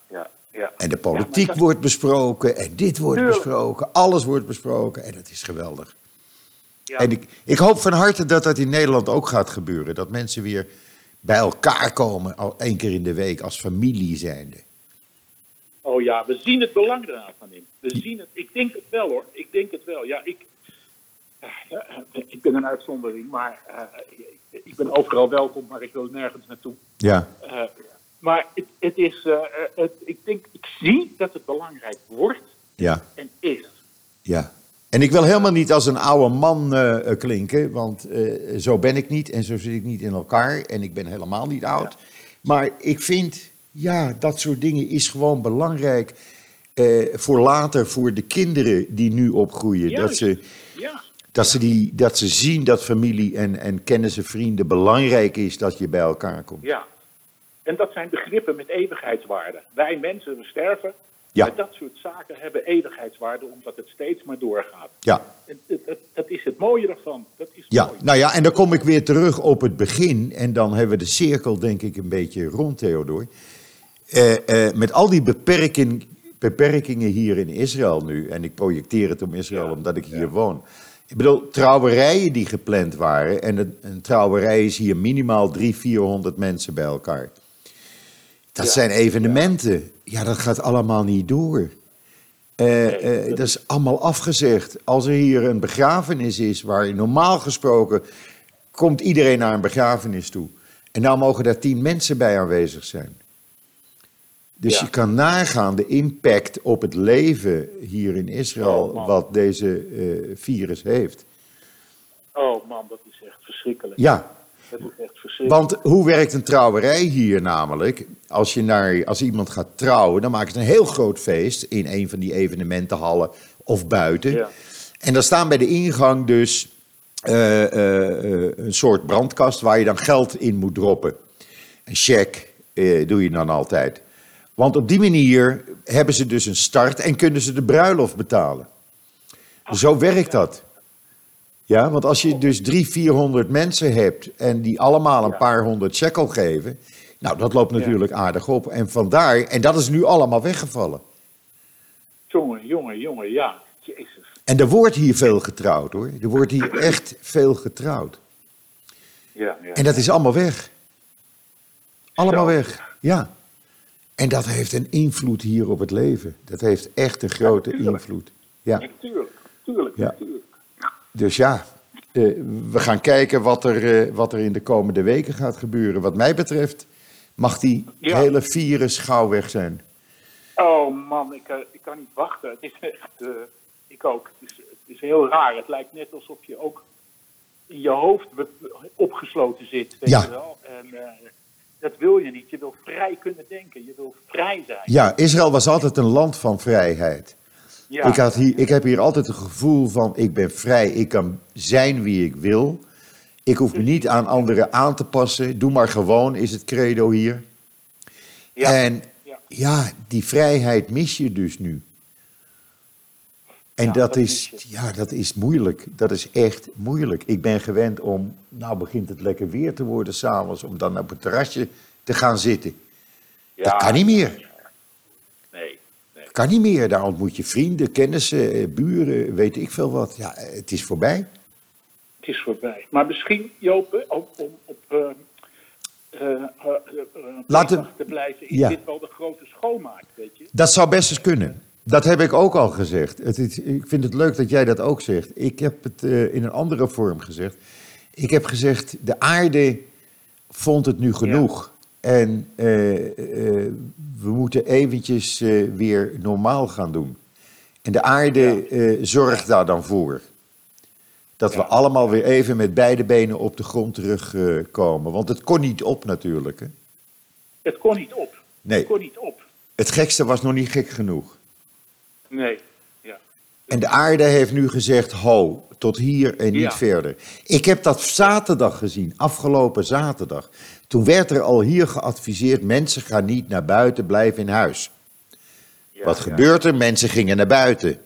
ja. En de Ja, politiek dat- wordt besproken en dit wordt besproken, alles wordt besproken en dat is geweldig. ja. En ik, ik hoop van harte dat dat in Nederland ook gaat gebeuren. Dat mensen weer bij elkaar komen, al één keer in de week, als familie zijnde. Oh ja, we zien het belang ervan in. We zien het. Ik denk het wel hoor. Ik denk het wel. Ja, ik, eh, ik ben een uitzondering, maar eh, ik ben overal welkom, maar ik wil nergens naartoe. Ja, Eh, maar het, het is, eh, het, ik denk, ik zie dat het belangrijk wordt ja, en is. ja. En ik wil helemaal niet als een oude man eh, eh, klinken, want eh, zo ben ik niet en zo zit ik niet in elkaar. En ik ben helemaal niet oud. Maar ik vind, ja, dat soort dingen is gewoon belangrijk eh, voor later, voor de kinderen die nu opgroeien. Dat ze, Ja, dat ze, die, dat ze zien dat familie en, en kennissen, vrienden belangrijk is dat je bij elkaar komt. ja. En dat zijn begrippen met eeuwigheidswaarde. Wij mensen, we sterven. Ja. Maar dat soort zaken hebben eeuwigheidswaarde omdat het steeds maar doorgaat. Ja, En dat, dat, dat is het mooie ervan. Dat is ja, mooi. nou ja, en dan kom ik weer terug op het begin. En dan hebben we de cirkel, denk ik, een beetje rond, Theodor. Eh, eh, met al die beperking, beperkingen hier in Israël nu. En ik projecteer het om Israël Ja, omdat ik hier ja. woon. Ik bedoel, trouwerijen die gepland waren. En een, een trouwerij is hier minimaal 300, 400 mensen bij elkaar. Dat Ja, zijn evenementen. Ja. dat gaat allemaal niet door. Eh, eh, dat is allemaal afgezegd. Als er hier een begrafenis is, waar normaal gesproken komt iedereen naar een begrafenis toe. En nou mogen daar tien mensen bij aanwezig zijn. Dus Ja. je kan nagaan de impact op het leven hier in Israël, Oh, wat deze eh, virus heeft. Oh man, dat is echt verschrikkelijk. Ja, Dat is echt verschrikkelijk. want hoe werkt een trouwerij hier namelijk? Als, je naar, als iemand gaat trouwen, dan maken ze een heel groot feest in een van die evenementenhallen of buiten. Ja. En daar staan bij de ingang dus eh, eh, eh, een soort brandkast waar je dan geld in moet droppen. Een cheque doe je dan altijd. Want op die manier hebben ze dus een start en kunnen ze de bruiloft betalen. Zo werkt dat. Ja, want als je dus drie, 400 mensen hebt en die allemaal een paar honderd shekel geven, nou dat loopt natuurlijk aardig op. En vandaar, en dat is nu allemaal weggevallen. Jongen, jongen, jongen, ja. Jezus. En er wordt hier veel getrouwd hoor. Er wordt hier echt veel getrouwd. Ja, ja. En dat is allemaal weg. Allemaal Zo. weg, ja. En dat heeft een invloed hier op het leven. Dat heeft echt een grote invloed. Ja, Tuurlijk, tuurlijk, Ja. dus ja, eh, we gaan kijken wat er, eh, wat er in de komende weken gaat gebeuren. Wat mij betreft mag die Ja. hele virus gauw weg zijn. Oh man, ik, eh, ik kan niet wachten. Het is echt, eh, ik ook. Het is, het is heel raar. Het lijkt net alsof je ook in je hoofd opgesloten zit. Weet Ja. je wel? En eh, dat wil je niet. Je wil vrij kunnen denken. Je wil vrij zijn. Ja, Israël was altijd een land van vrijheid. Ja. Ik, had hier, ik heb hier altijd het gevoel van ik ben vrij, ik kan zijn wie ik wil. Ik hoef me niet aan anderen aan te passen. Doe maar gewoon, is het credo hier. Ja. En Ja. ja, die vrijheid mis je dus nu. En Ja, dat, dat is, ja, dat is moeilijk. Dat is echt moeilijk. Ik ben gewend om, nou begint het lekker weer te worden s'avonds, om dan op het terrasje te gaan zitten. Ja. Dat kan niet meer. Nee. nee. Kan niet meer. Daar ontmoet je vrienden, kennissen, eh, buren, weet ik veel wat. Ja, eh, het is voorbij. Het is voorbij. Maar misschien, Joop, om, om op Laten- bezig te blijven, is Ja. dit wel de grote schoonmaak, weet je? Dat zou best eens kunnen. Dat heb ik ook al gezegd. Het is, ik vind het leuk dat jij dat ook zegt. Ik heb het in een andere vorm gezegd. Ik heb gezegd, de aarde vond het nu genoeg. En we moeten eventjes weer normaal gaan doen. En de aarde eh, zorgt daar dan voor. Dat we allemaal weer even met beide benen op de grond terugkomen. Want het kon niet op natuurlijk. Hè? Het kon niet op. Nee. Het kon niet op. Het gekste was nog niet gek genoeg. Nee. Ja. En de aarde heeft nu gezegd, ho, tot hier en niet Ja. verder. Ik heb dat zaterdag gezien, afgelopen zaterdag. Toen werd er al hier geadviseerd, mensen gaan niet naar buiten, blijf in huis. Ja, Wat ja. gebeurt er? Mensen gingen naar buiten.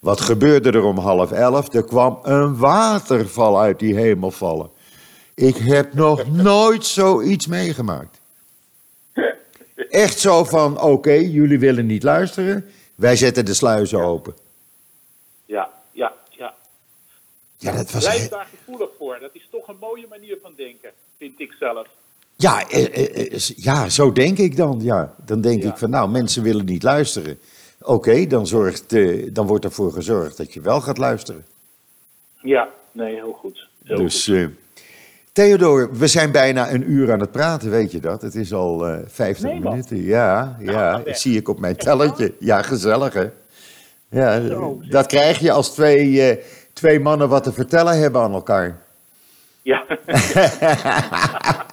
Wat gebeurde er om half elf? Er kwam een waterval uit die hemel vallen. Ik heb nog <laughs> nooit zoiets meegemaakt. Echt zo van, oké, jullie willen niet luisteren. Wij zetten de sluizen open. Ja, ja, ja. Ja, dat was... Blijf daar gevoelig voor. Dat is toch een mooie manier van denken, vind ik zelf. Ja, eh, eh, eh, ja, zo denk ik dan. Ja. Dan denk Ja. ik van, nou, mensen willen niet luisteren. Oké, dan, zorgt, eh, dan wordt ervoor gezorgd dat je wel gaat luisteren. Ja, nee, heel goed. Heel dus, eh, Theodor, we zijn bijna een uur aan het praten, weet je dat? Het is al eh 50 Nee, man. minuten. Ja, ja, Nou, dat zie ik op mijn tellertje. Ja, gezellig hè? Ja, Zo, dat krijg je als twee, eh, twee mannen wat te vertellen hebben aan elkaar. Ja. <laughs> <laughs>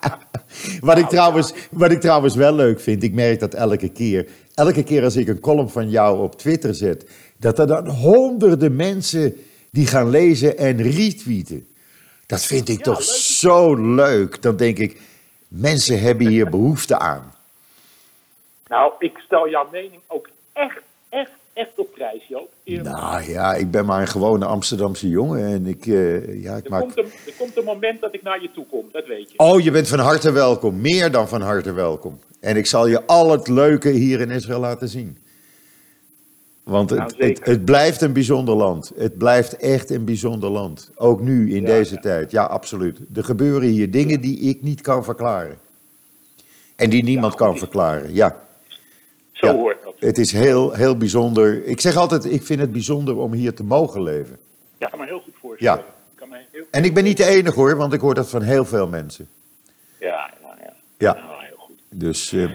Wat ik, trouwens, wat ik trouwens wel leuk vind, ik merk dat elke keer. Elke keer als ik een column van jou op Twitter zet, dat er dan honderden mensen die gaan lezen en retweeten. Dat vind ik Ja, toch leuk. zo leuk. Dan denk ik, mensen hebben hier behoefte aan. nou, ik stel jouw mening ook echt, echt, echt op prijs, Joop. Eerlijk. Nou ja, ik ben maar een gewone Amsterdamse jongen en ik, eh, ja, ik er, maak... komt een, er komt een moment dat ik naar je toe kom, dat weet je. Oh, je bent van harte welkom. Meer dan van harte welkom. En ik zal je al het leuke hier in Israël laten zien. Want het, Nou, het, het blijft een bijzonder land. Het blijft echt een bijzonder land. Ook nu, in Ja, deze ja. tijd. Ja, absoluut. Er gebeuren hier dingen die ik niet kan verklaren. En die niemand Ja, kan verklaren. Ja, Zo hoort. Het is heel, heel bijzonder. Ik zeg altijd, ik vind het bijzonder om hier te mogen leven. Ja, ik kan me heel goed voorstellen. Ja. Ik kan me heel... En ik ben niet de enige hoor, want ik hoor dat van heel veel mensen. Ja, ja, ja. Ja. Nou, heel goed. Dus, eh,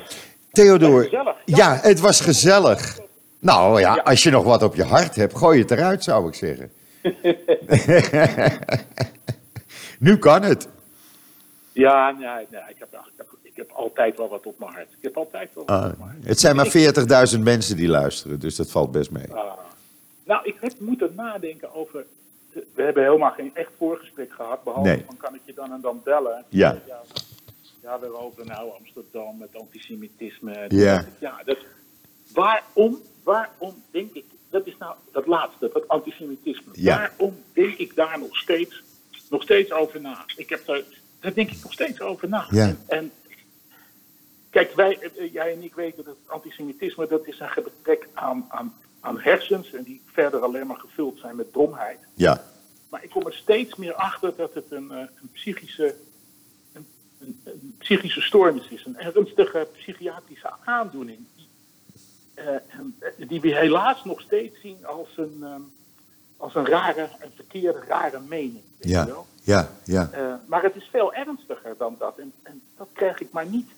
Theodor. Gezellig. Ja, het was gezellig. Nou ja, Ja. als je nog wat op je hart hebt, gooi het eruit, zou ik zeggen. <laughs> <laughs> nu kan het. Ja, nee, nee ik, heb, ik, heb, ik heb altijd wel wat op mijn hart. Ik heb altijd wel wat Ah, op mijn hart. het zijn maar 40.000 mensen die luisteren, dus dat valt best mee. Ah. Nou, ik heb moeten nadenken over. We hebben helemaal geen echt voorgesprek gehad. Behalve Nee. van kan ik je dan en dan bellen. Ja. Ja, ja we lopen nou Amsterdam met antisemitisme. Ja. ja dat, waarom, waarom denk ik. Dat is nou dat laatste, dat antisemitisme. Ja. Waarom denk ik daar nog steeds, nog steeds over na? Ik heb daar, daar denk ik nog steeds over na. Ja. En, en Kijk, wij, eh, jij en ik weten dat antisemitisme dat is een gebrek aan, aan, aan hersens en die verder alleen maar gevuld zijn met domheid. Ja, Maar ik kom er steeds meer achter dat het een, eh, een, psychische, een, een, een psychische stoornis is. Een ernstige psychiatrische aandoening. Die, eh, eh, die we helaas nog steeds zien als een, ehm, als een rare, een verkeerde, rare mening. weet je ja, wel? ja, ja. Eh, maar het is veel ernstiger dan dat. En, en dat krijg ik maar niet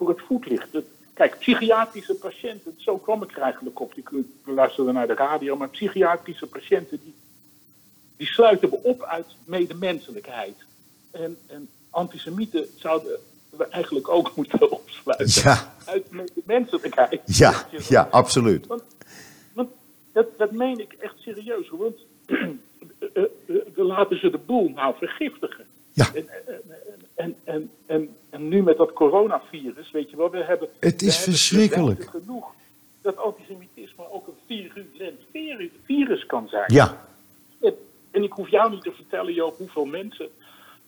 voor het voetlicht. Kijk, psychiatrische patiënten, zo kwam ik er eigenlijk op. Ik luisterde naar de radio, maar psychiatrische patiënten die, die sluiten we op uit medemenselijkheid. En, en antisemieten zouden we eigenlijk ook <laughs> moeten opsluiten Ja. uit medemenselijkheid. Ja, ja, absoluut. Want, want dat, dat meen ik echt serieus. Want <clears throat> eh, eh, eh, we laten ze de boel nou vergiftigen. Ja. En, en, en, en, nu met dat coronavirus, weet je wel, we hebben... Het is hebben verschrikkelijk. genoeg dat antisemitisme ook een virulent viru- virus kan zijn. Ja, En, en ik hoef jou niet te vertellen, Joop, hoeveel mensen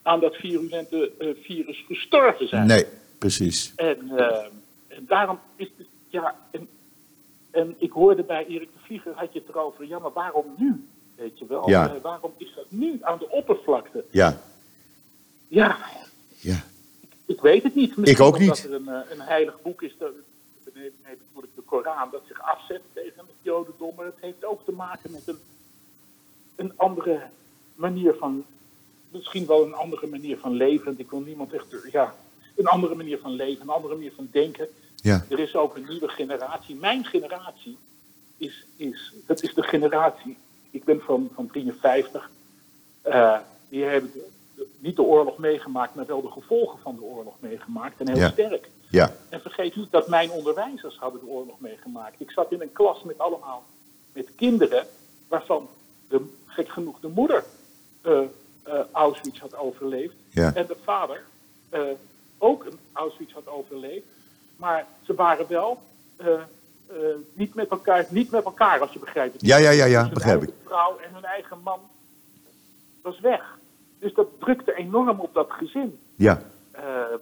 aan dat virulente eh, virus gestorven zijn. nee, precies. En, eh, en daarom is het, ja, en, en ik hoorde bij Erik de Vlieger, had je het erover, ja, maar waarom nu? Weet je wel, Ja. Eh, waarom is dat nu aan de oppervlakte? Ja, Ja, ja. ik weet het niet. Misschien ook niet. er een, eh, een heilig boek is, dat, ik de Koran, dat zich afzet tegen het Jodendom. Maar het heeft ook te maken met een, een andere manier van, misschien wel een andere manier van leven. Ik wil niemand echt, ja, een andere manier van leven, een andere manier van denken. Ja, Er is ook een nieuwe generatie. Mijn generatie is, is dat is de generatie. Ik ben van, van 53. Eh, die hebben niet de oorlog meegemaakt, maar wel de gevolgen van de oorlog meegemaakt. En heel Ja. sterk. ja, En vergeet niet dat mijn onderwijzers hadden de oorlog meegemaakt. Ik zat in een klas met allemaal met kinderen waarvan de, gek genoeg de moeder eh, Auschwitz had overleefd. Ja. En de vader eh, ook een Auschwitz had overleefd. Maar ze waren wel niet, met elkaar, niet met elkaar, als je begrijpt. Ja, ja, ja, ja, Dus hun begrijp ik. eigen vrouw en hun eigen man was weg. Dus dat drukte enorm op dat gezin. ja, Ehm,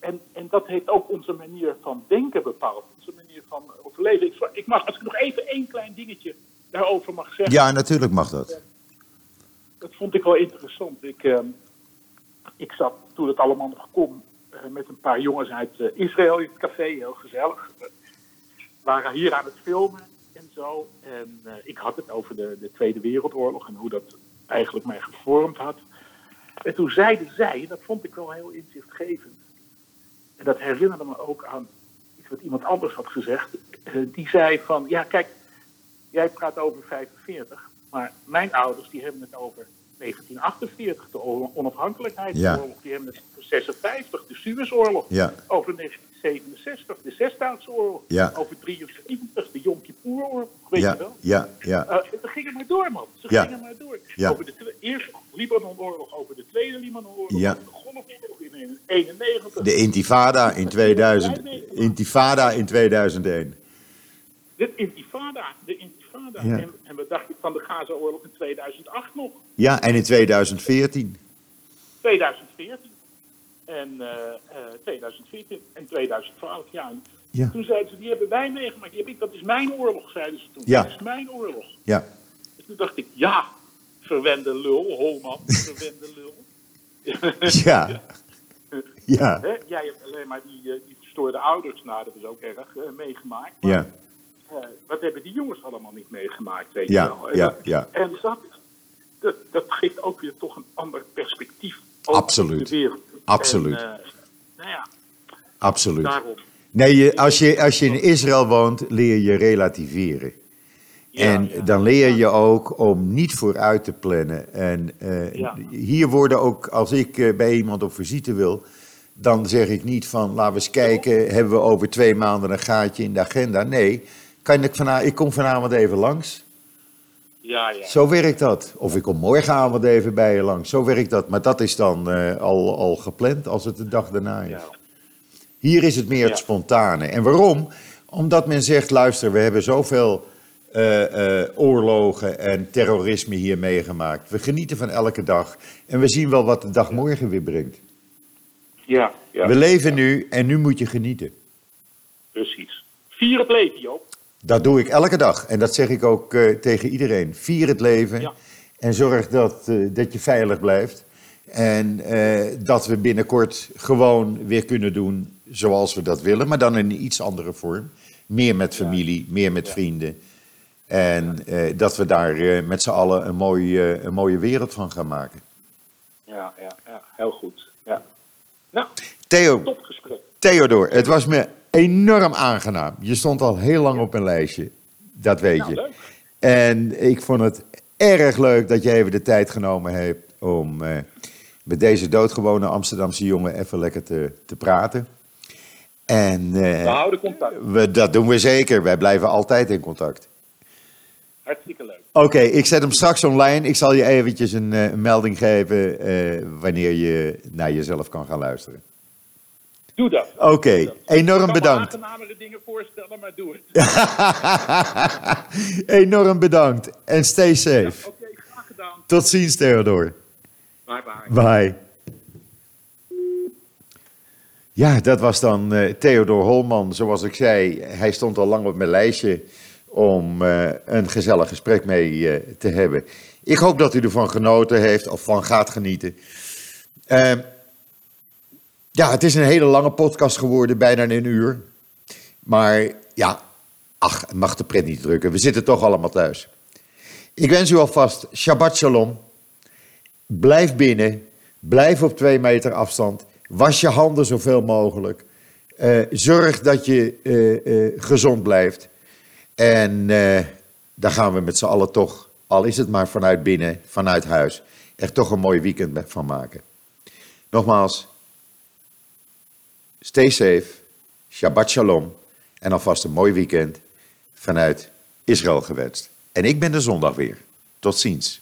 en, en dat heeft ook onze manier van denken bepaald. Onze manier van overleven. Ik, ik mag, als ik nog even één klein dingetje daarover mag zeggen. ja, natuurlijk mag dat. Dat vond ik wel interessant. Ik, ehm, ik zat toen het allemaal nog kon eh, met een paar jongens uit eh, Israël in het café. Heel gezellig. We waren hier aan het filmen en zo. En eh, ik had het over de, de Tweede Wereldoorlog en hoe dat eigenlijk mij gevormd had. En toen zeiden zij, en dat vond ik wel heel inzichtgevend. En dat herinnerde me ook aan iets wat iemand anders had gezegd. Eh, die zei van, ja kijk, jij praat over 45. Maar mijn ouders die hebben het over 1948, de onafhankelijkheidsoorlog. Die hebben het over 56, de Suezoorlog. Ja. Over 1967, de Zesdaagse oorlog. Ja. Over 73, de Yom Kippur-oorlog. Weet je Ja, wel? ja, ja, Eh, ze gingen maar door, man. Ze Ja. gingen maar door. Over de eerste Libanon-oorlog, over de tweede Libanon-oorlog, Ja. over de Golfoorlog in 91. De Intifada in 2000. Intifada in 2001. De Intifada, de Intifada. En, en we dachten van de Gaza-oorlog in 2008 nog. Ja, en in 2014. 2014. En eh, eh, 2014 en 2012, ja. En Ja. Toen zeiden ze, die hebben wij meegemaakt. Die heb ik, dat is mijn oorlog, zeiden ze toen. Ja. Dat is mijn oorlog. Ja, Dus toen dacht ik, ja, verwende lul, Holman, <laughs> verwende lul. ja, <laughs> ja? Jij hebt alleen maar die, eh, die verstoorde ouders, nou dat is ook erg, eh, meegemaakt. Maar, ja, eh, wat hebben die jongens allemaal niet meegemaakt, weet Ja, je wel. En ja, dat- ja. En dat, dat, dat geeft ook weer toch een ander perspectief op Absoluut. de wereld. Absoluut. En, eh, nou ja, absoluut. daarom. Nee, je, als, je, als je in Israël woont, leer je relativeren. Ja, en ja. dan leer je ook om niet vooruit te plannen. En eh, Ja. hier worden ook, als ik eh, bij iemand op visite wil, dan zeg ik niet van laten we eens kijken, hebben we over twee maanden een gaatje in de agenda? Nee, kan ik, vana ik kom vanavond even langs. Ja, ja. Zo werkt dat. Of ik kom morgenavond even bij je langs. Zo werkt dat. Maar dat is dan eh, al, al gepland als het de dag daarna is. ja. Hier is het meer het spontane. En waarom? Omdat men zegt, luister, we hebben zoveel eh, eh, oorlogen en terrorisme hier meegemaakt. We genieten van elke dag. En we zien wel wat de dag morgen weer brengt. Ja, ja. We leven nu en nu moet je genieten. Precies. Vier het leven, Joop. Dat doe ik elke dag. En dat zeg ik ook eh, tegen iedereen. Vier het leven Ja. en zorg dat, eh, dat je veilig blijft. En eh, dat we binnenkort gewoon weer kunnen doen zoals we dat willen, maar dan in een iets andere vorm. Meer met familie, meer met Ja. vrienden. En dat we daar met z'n allen een mooie, een mooie wereld van gaan maken. Ja, ja, ja. Heel goed. Ja. Nou, Theo. Theodor, het was me enorm aangenaam. Je stond al heel lang op mijn lijstje, dat weet Nou, je. leuk. En ik vond het erg leuk dat je even de tijd genomen hebt om eh, met deze doodgewone Amsterdamse jongen even lekker te, te praten. En We eh, houden contact. we, dat doen we zeker. Wij blijven altijd in contact. Hartstikke leuk. Oké, ik zet hem straks online. Ik zal je eventjes een, eh, een melding geven wanneer je naar jezelf kan gaan luisteren. Doe dat. Oké, enorm Ik kan bedankt. aangenamere dingen voorstellen, maar doe het. <laughs> enorm bedankt. En stay safe. Oké, graag gedaan. Tot ziens, Theodor. Bye bye. Bye. Ja, dat was dan eh, Theodor Holman. Zoals ik zei, hij stond al lang op mijn lijstje om eh, een gezellig gesprek mee eh, te hebben. Ik hoop dat u ervan genoten heeft of van gaat genieten. Ja, het is een hele lange podcast geworden, bijna een uur. Maar ja, ach, mag de pret niet drukken. We zitten toch allemaal thuis. Ik wens u alvast Shabbat Shalom. Blijf binnen. Blijf op twee meter afstand. Was je handen zoveel mogelijk. Eh, zorg dat je eh, eh, gezond blijft. En daar gaan we met z'n allen toch, al is het maar vanuit binnen, vanuit huis, er toch een mooi weekend van maken. Nogmaals, stay safe, Shabbat Shalom en alvast een mooi weekend vanuit Israël gewenst. En ik ben de zondag weer. Tot ziens.